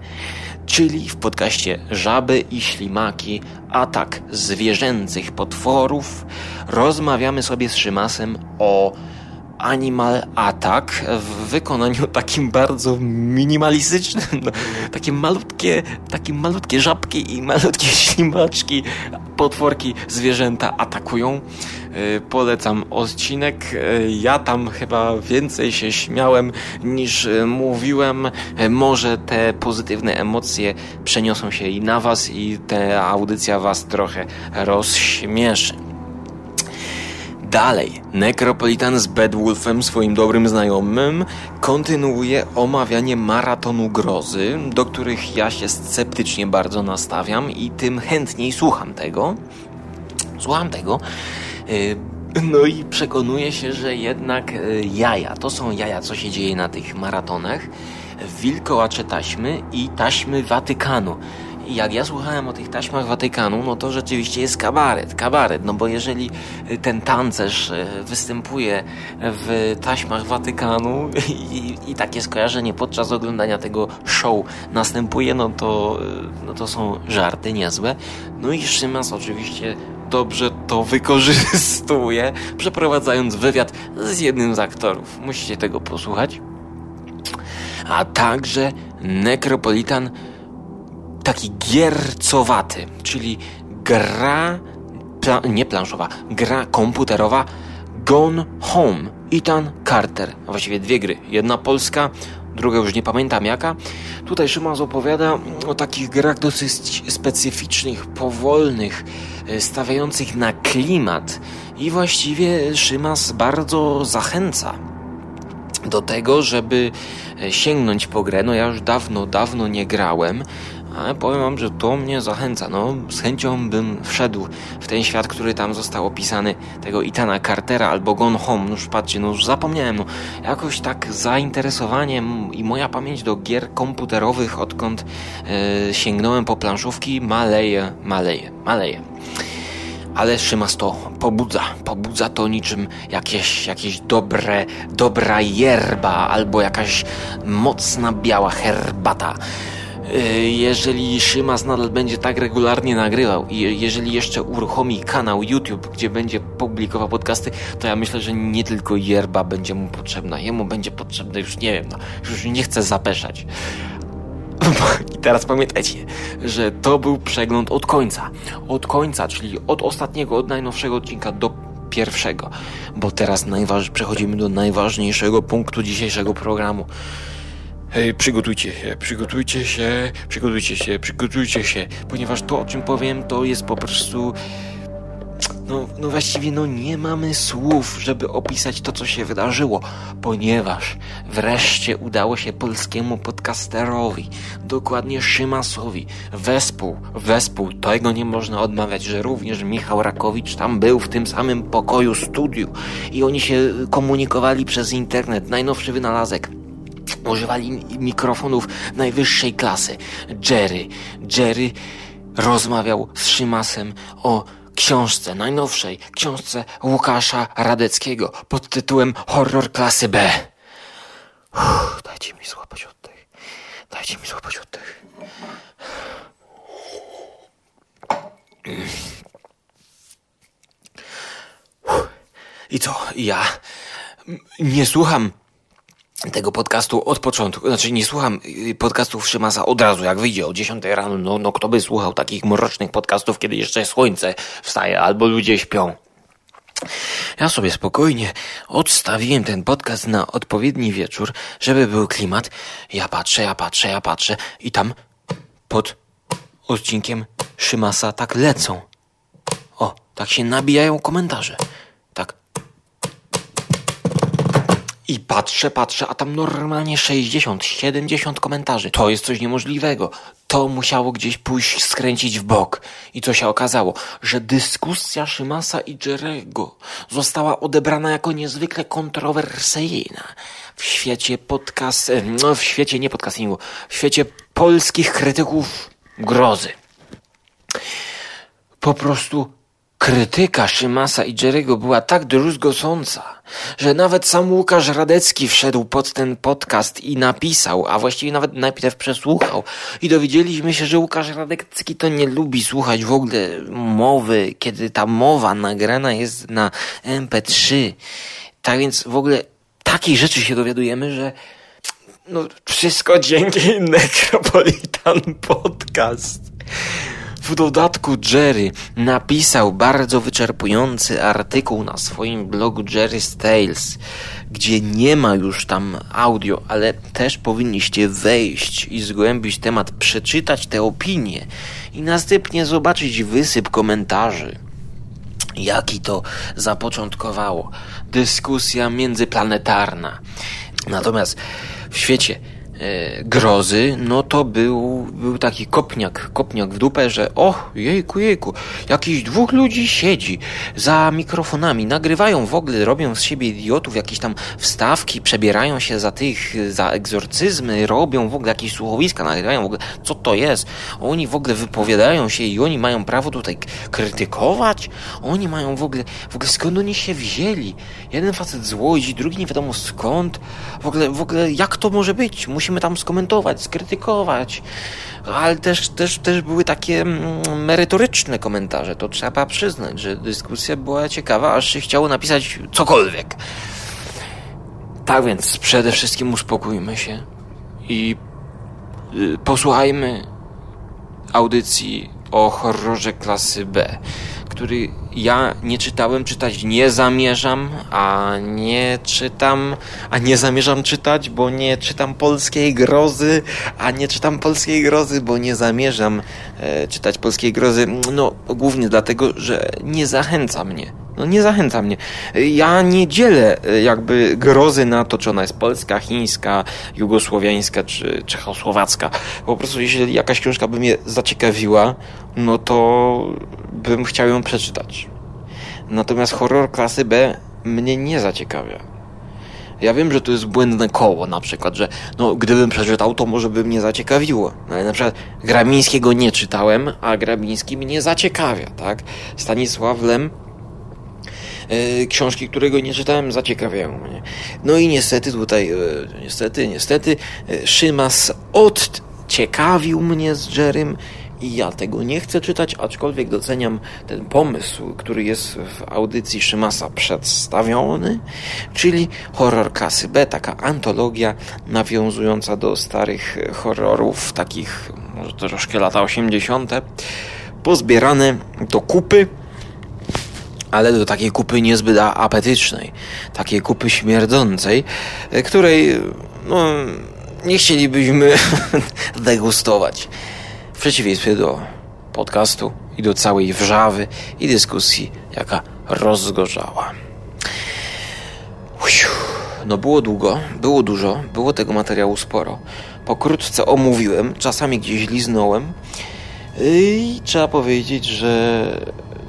Czyli w podcaście Żaby i Ślimaki, atak zwierzęcych potworów, rozmawiamy sobie z Szymasem o Animal Attack w wykonaniu takim bardzo minimalistycznym. No, takie malutkie, takie malutkie żabki i malutkie ślimaczki, potworki, zwierzęta atakują. Yy, polecam odcinek. Yy, ja tam chyba więcej się śmiałem niż yy, mówiłem. Może te pozytywne emocje przeniosą się i na Was i ta audycja Was trochę rozśmieszy. Dalej, Necropolitan z Bedwulfem, swoim dobrym znajomym, kontynuuje omawianie maratonu grozy, do których ja się sceptycznie bardzo nastawiam i tym chętniej słucham tego. Słucham tego. No i przekonuję się, że jednak jaja, to są jaja, co się dzieje na tych maratonach, wilkołacze taśmy i taśmy Watykanu. Jak ja słuchałem o tych taśmach Watykanu, no to rzeczywiście jest kabaret, kabaret, no bo jeżeli ten tancerz występuje w taśmach Watykanu i, i takie skojarzenie podczas oglądania tego show następuje, no to, no to są żarty niezłe. No i Szymas oczywiście dobrze to wykorzystuje, przeprowadzając wywiad z jednym z aktorów. Musicie tego posłuchać. A także Necropolitan taki giercowaty, czyli gra, pla, nie planszowa, gra komputerowa Gone Home. Ethan Carter. Właściwie dwie gry. Jedna polska, druga już nie pamiętam jaka. Tutaj Szymas opowiada o takich grach dosyć specyficznych, powolnych, stawiających na klimat. I właściwie Szymas bardzo zachęca do tego, żeby sięgnąć po grę. No ja już dawno, dawno nie grałem, ale powiem wam, że to mnie zachęca. No, z chęcią bym wszedł w ten świat, który tam został opisany, tego Itana Cartera albo Gone Home. No już patrzcie, no już zapomniałem. No, jakoś tak zainteresowanie i moja pamięć do gier komputerowych, odkąd e, sięgnąłem po planszówki, maleje, maleje, maleje. Ale Szymas to pobudza, pobudza to niczym jakieś, jakieś dobre, dobra yerba albo jakaś mocna biała herbata jeżeli Szymas nadal będzie tak regularnie nagrywał i jeżeli jeszcze uruchomi kanał YouTube, gdzie będzie publikował podcasty, to ja myślę, że nie tylko yerba będzie mu potrzebna, jemu będzie potrzebne już nie wiem, no, już nie chcę zapeszać. I teraz pamiętajcie, że to był przegląd od końca. Od końca, czyli od ostatniego, od najnowszego odcinka do pierwszego. Bo teraz najważ... przechodzimy do najważniejszego punktu dzisiejszego programu. Przygotujcie się, przygotujcie się, przygotujcie się, przygotujcie się, ponieważ to, o czym powiem, to jest po prostu. No, no właściwie no nie mamy słów, żeby opisać to, co się wydarzyło, ponieważ wreszcie udało się polskiemu podcasterowi, dokładnie Szymasowi, wespół, wespół, tego nie można odmawiać, że również Michał Rakowicz tam był w tym samym pokoju studiu i oni się komunikowali przez internet, najnowszy wynalazek używali mikrofonów najwyższej klasy. Jerry, Jerry rozmawiał z Szymasem o książce, najnowszej książce Łukasza Radeckiego pod tytułem Horror klasy B. Uff, dajcie mi złapać oddech. Dajcie mi złapać oddech. I co? Ja nie słucham tego podcastu od początku. Znaczy nie słucham y, podcastów Szymasa od razu, jak wyjdzie o 10 rano. No, no kto by słuchał takich mrocznych podcastów, kiedy jeszcze słońce wstaje albo ludzie śpią. Ja sobie spokojnie odstawiłem ten podcast na odpowiedni wieczór, żeby był klimat. Ja patrzę, ja patrzę, ja patrzę i tam pod odcinkiem Szymasa tak lecą. O, tak się nabijają komentarze. Tak. I patrzę, patrzę, a tam normalnie 60, 70 komentarzy. To jest coś niemożliwego. To musiało gdzieś pójść, skręcić w bok. I co się okazało? Że dyskusja Szymasa i Jerego została odebrana jako niezwykle kontrowersyjna w świecie podcast, no w świecie nie podcastingu, w świecie polskich krytyków grozy. Po prostu krytyka Szymasa i Jerego była tak druzgocąca, że nawet sam Łukasz Radecki wszedł pod ten podcast i napisał, a właściwie nawet najpierw przesłuchał. I dowiedzieliśmy się, że Łukasz Radecki to nie lubi słuchać w ogóle mowy, kiedy ta mowa nagrana jest na MP3. Tak więc w ogóle takiej rzeczy się dowiadujemy, że no wszystko dzięki Necropolitan Podcast. W dodatku Jerry napisał bardzo wyczerpujący artykuł na swoim blogu Jerry's Tales, gdzie nie ma już tam audio, ale też powinniście wejść i zgłębić temat, przeczytać te opinie i następnie zobaczyć wysyp komentarzy. Jaki to zapoczątkowało? Dyskusja międzyplanetarna. Natomiast w świecie grozy, no to był, był taki kopniak, kopniak w dupę, że o, jejku, jejku, jakiś dwóch ludzi siedzi za mikrofonami, nagrywają w ogóle, robią z siebie idiotów, jakieś tam wstawki, przebierają się za tych, za egzorcyzmy, robią w ogóle jakieś słuchowiska, nagrywają w ogóle, co to jest? Oni w ogóle wypowiadają się i oni mają prawo tutaj krytykować? Oni mają w ogóle, w ogóle skąd oni się wzięli? Jeden facet z Łodzi, drugi nie wiadomo skąd. W ogóle, w ogóle jak to może być? Musimy tam skomentować, skrytykować. Ale też, też, też były takie mm, merytoryczne komentarze, to trzeba przyznać, że dyskusja była ciekawa, aż się chciało napisać cokolwiek. Tak więc przede wszystkim uspokójmy się i y, posłuchajmy audycji o horrorze klasy B, który ja nie czytałem, czytać nie zamierzam, a nie czytam, a nie zamierzam czytać, bo nie czytam polskiej grozy, a nie czytam polskiej grozy, bo nie zamierzam e, czytać polskiej grozy, no głównie dlatego, że nie zachęca mnie. No nie zachęca mnie. Ja nie dzielę e, jakby grozy na to, czy ona jest polska, chińska, jugosłowiańska czy czechosłowacka. Po prostu jeśli jakaś książka by mnie zaciekawiła, no to bym chciał ją przeczytać. Natomiast horror klasy B mnie nie zaciekawia. Ja wiem, że to jest błędne koło, na przykład, że no, gdybym przeczytał, to może by mnie zaciekawiło. No, ale na przykład Grabińskiego nie czytałem, a Grabiński mnie zaciekawia, tak? Stanisław Lem książki, którego nie czytałem, zaciekawiają mnie. No i niestety tutaj, e, niestety, niestety, e, Szymas odciekawił mnie z Jerrym i ja tego nie chcę czytać, aczkolwiek doceniam ten pomysł, który jest w audycji Szymasa przedstawiony, czyli horror klasy B, taka antologia nawiązująca do starych horrorów, takich może troszkę lata 80., pozbierane do kupy, ale do takiej kupy niezbyt apetycznej, takiej kupy śmierdzącej, e, której no, nie chcielibyśmy degustować. W przeciwieństwie do podcastu i do całej wrzawy i dyskusji, jaka rozgorzała. No było długo, było dużo, było tego materiału sporo. Pokrótce omówiłem, czasami gdzieś liznąłem i trzeba powiedzieć, że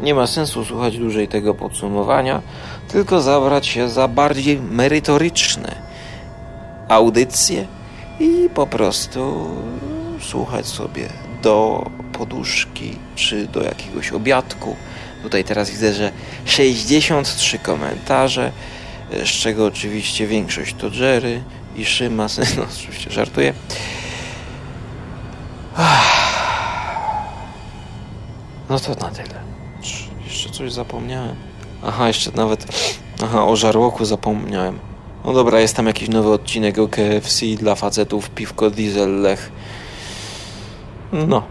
nie ma sensu słuchać dłużej tego podsumowania, tylko zabrać się za bardziej merytoryczne audycje i po prostu słuchać sobie do poduszki czy do jakiegoś obiadku. Tutaj teraz widzę, że 63 komentarze, z czego oczywiście większość to Jerry i Szymas, no oczywiście żartuję. No to na tyle. Coś zapomniałem. Aha, jeszcze nawet. Aha, o żarłoku zapomniałem. No dobra, jest tam jakiś nowy odcinek o KFC dla facetów, piwko diesel lech. No.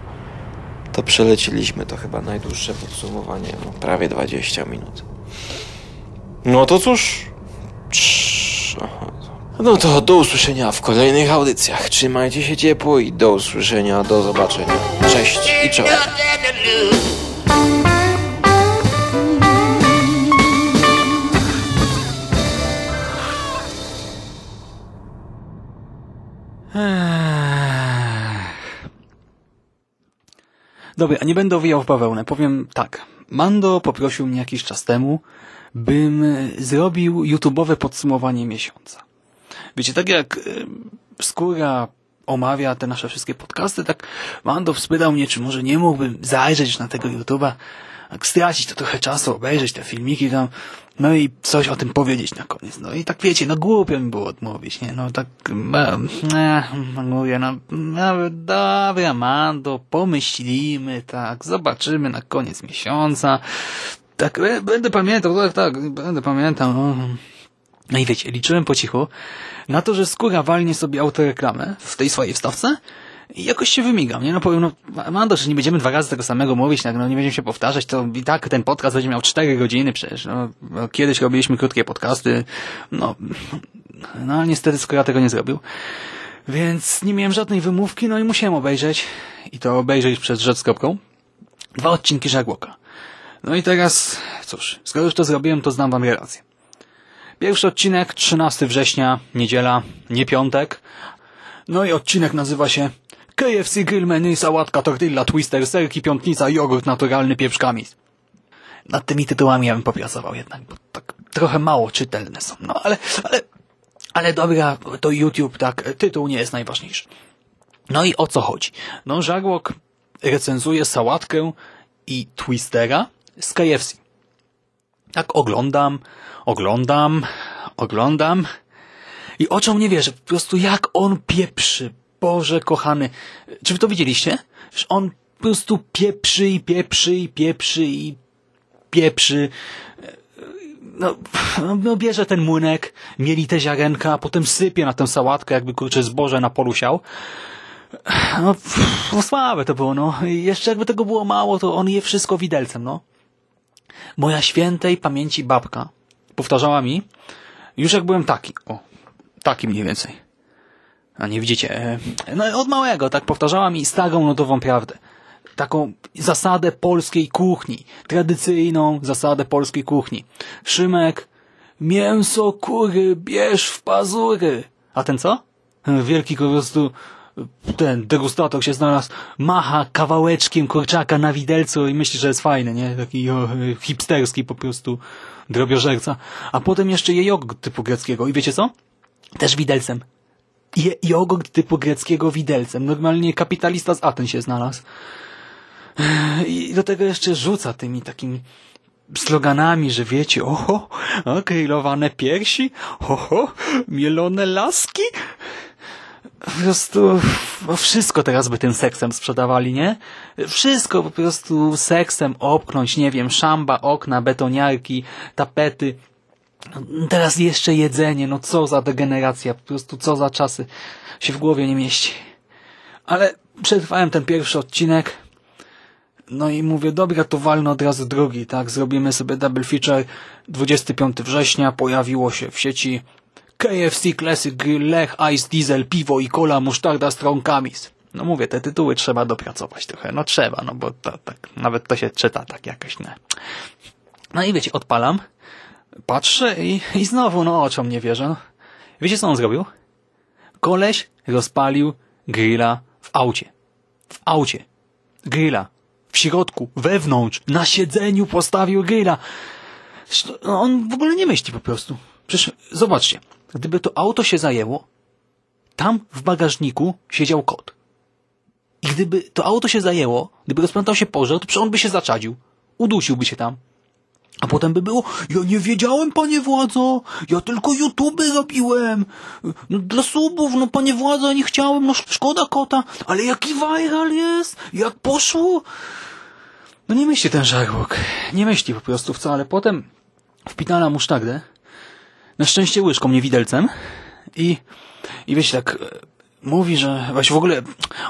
To przeleciliśmy, to chyba najdłuższe podsumowanie, no, prawie 20 minut. No to cóż. No to do usłyszenia w kolejnych audycjach. Trzymajcie się ciepło i do usłyszenia, do zobaczenia. Cześć i czołem. Dobra, nie będę owijał w bawełnę. Powiem tak. Mando poprosił mnie jakiś czas temu, bym zrobił YouTube'owe podsumowanie miesiąca. Wiecie, tak jak Skóra omawia te nasze wszystkie podcasty, tak Mando spytał mnie, czy może nie mógłbym zajrzeć na tego YouTube'a, tak stracić to trochę czasu, obejrzeć te filmiki tam, no i coś o tym powiedzieć na koniec. No i tak wiecie, no głupio mi było odmówić, nie? No tak, e, mówię, no, no dobra, Mando, pomyślimy, tak, zobaczymy na koniec miesiąca. Tak, e, będę pamiętał, tak, tak, będę pamiętał, no. No i wiecie, liczyłem po cichu na to, że skóra walnie sobie autoreklamę w tej swojej wstawce i jakoś się wymigam, nie? No powiem, no Mando, że nie będziemy dwa razy tego samego mówić, tak, no nie będziemy się powtarzać, to i tak ten podcast będzie miał cztery godziny przecież, no, no kiedyś robiliśmy krótkie podcasty, no, no niestety skóra tego nie zrobił. Więc nie miałem żadnej wymówki, no i musiałem obejrzeć i to obejrzeć przed rzecz. Dwa odcinki Żarłoka. No i teraz, cóż, skoro już to zrobiłem, to znam wam relację. Pierwszy odcinek, 13 września, niedziela, nie piątek. No i odcinek nazywa się KFC Grill Menu, sałatka, tortilla, twister, serki, piątnica, jogurt naturalny, pieprzkami. Nad tymi tytułami ja bym popracował jednak, bo tak trochę mało czytelne są. No ale, ale, ale dobra, to YouTube, tak, tytuł nie jest najważniejszy. No i o co chodzi? No, Żarłok recenzuje sałatkę i twistera z KFC. Tak oglądam, oglądam, oglądam i oczom nie wierzę. Po prostu jak on pieprzy. Boże kochany. Czy wy to widzieliście? Że on po prostu pieprzy i pieprzy i pieprzy i pieprzy. No, no bierze ten młynek, mieli te ziarenka, a potem sypie na tę sałatkę, jakby kurczę zboże na polu siał. No, no słabe to było, no. Jeszcze jakby tego było mało, to on je wszystko widelcem, no. Moja świętej pamięci babka powtarzała mi, już jak byłem taki, o, taki mniej więcej. A nie widzicie, no od małego, tak powtarzała mi starą notową prawdę. Taką zasadę polskiej kuchni, tradycyjną zasadę polskiej kuchni. Szymek, mięso kury bierz w pazury. A ten co? Wielki po prostu ten degustator się znalazł, macha kawałeczkiem kurczaka na widelcu i myśli, że jest fajny, nie? Taki o, hipsterski po prostu drobiożerca. A potem jeszcze je jogurt typu greckiego. I wiecie co? Też widelcem. Je jogurt typu greckiego widelcem. Normalnie kapitalista z Aten się znalazł. I do tego jeszcze rzuca tymi takimi sloganami, że wiecie, oho, grillowane piersi, oho, mielone laski po prostu wszystko teraz by tym seksem sprzedawali, nie? Wszystko po prostu seksem opchnąć, nie wiem, szamba, okna, betoniarki, tapety. Teraz jeszcze jedzenie, no co za degeneracja, po prostu co za czasy się w głowie nie mieści. Ale przetrwałem ten pierwszy odcinek, no i mówię, dobra, to walno od razu drugi, tak? Zrobimy sobie double feature. 25 września pojawiło się w sieci KFC Classic Grill, Lech, Ice Diesel, piwo i cola, musztarda, strong kamis. No mówię, te tytuły trzeba dopracować trochę. No trzeba, no bo to, tak, nawet to się czyta tak jakoś, nie. No i wiecie, odpalam, patrzę i, i znowu, no oczom nie wierzę. Wiecie, co on zrobił? Koleś rozpalił grilla w aucie. W aucie. Grilla. W środku, wewnątrz, na siedzeniu postawił grilla. No, on w ogóle nie myśli po prostu. Przecież zobaczcie, gdyby to auto się zajęło, tam w bagażniku siedział kot. I gdyby to auto się zajęło, gdyby rozpętał się pożar, to przecież on by się zaczadził. Udusiłby się tam. A potem by było, ja nie wiedziałem, panie władzo, ja tylko YouTube robiłem. No, dla subów, no panie władzo, nie chciałem, no szkoda kota, ale jaki viral jest, jak poszło. No nie myśli ten żarłok, nie myśli po prostu wcale. Potem wpitana musztardę, na szczęście łyżką, nie widelcem. I, i wiecie, tak mówi, że właśnie w ogóle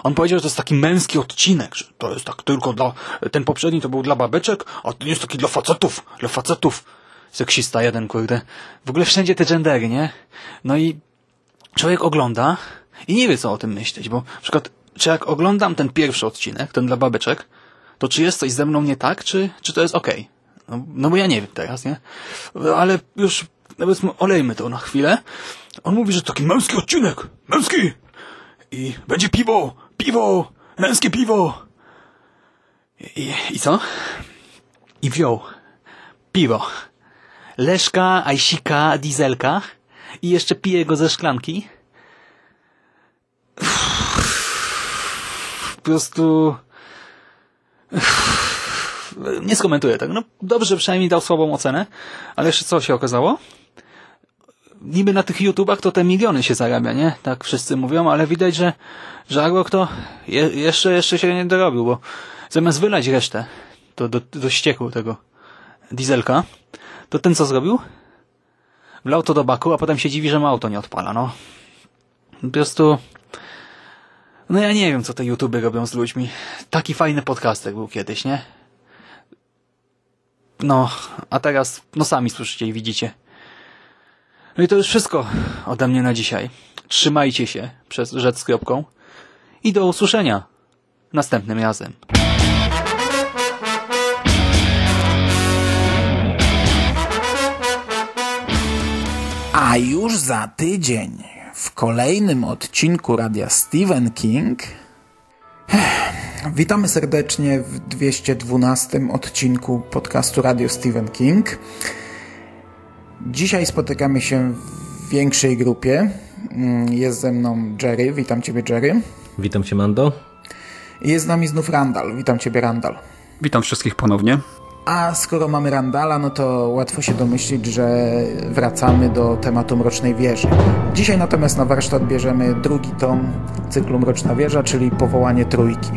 on powiedział, że to jest taki męski odcinek, że to jest tak tylko dla, ten poprzedni to był dla babeczek, a ten jest taki dla facetów, dla facetów. seksista jeden, kurde. W ogóle wszędzie te gendery, nie? No i człowiek ogląda i nie wie, co o tym myśleć, bo na przykład, czy jak oglądam ten pierwszy odcinek, ten dla babeczek, to czy jest coś ze mną nie tak, czy, czy to jest okej? Okay? No, no bo ja nie wiem teraz, nie? Ale już, powiedzmy, olejmy to na chwilę. On mówi, że taki męski odcinek, męski! I będzie piwo, piwo, męskie piwo! I, i co? I wziął piwo. Leszka, Ajsika, Dieselka i jeszcze pije go ze szklanki. Po prostu... Nie skomentuję tego. No dobrze, przynajmniej dał słabą ocenę, ale jeszcze co się okazało? Niby na tych YouTubach to te miliony się zarabia, nie? Tak wszyscy mówią, ale widać, że Żarłok to je, jeszcze, jeszcze się nie dorobił, bo zamiast wylać resztę to do, do ścieku tego dieselka, to ten co zrobił? Wlał to do baku, a potem się dziwi, że mu auto nie odpala, no. Po prostu... No ja nie wiem, co te YouTube robią z ludźmi. Taki fajny podcaster był kiedyś, nie? No, a teraz, no sami słyszycie i widzicie. No i to już wszystko ode mnie na dzisiaj. Trzymajcie się przez rzecz z kropką i do usłyszenia następnym razem. A już za tydzień w kolejnym odcinku Radia Stephen King Witamy serdecznie w 212 odcinku podcastu Radio Stephen King. Dzisiaj spotykamy się w większej grupie. Jest ze mną Jerry. Witam Ciebie, Jerry. Witam Cię, Mando. Jest z nami znów Randall. Witam Ciebie, Randall. Witam wszystkich ponownie. A skoro mamy Randala, no to łatwo się domyślić, że wracamy do tematu Mrocznej Wieży. Dzisiaj natomiast na warsztat bierzemy drugi tom cyklu Mroczna Wieża, czyli Powołanie Trójki.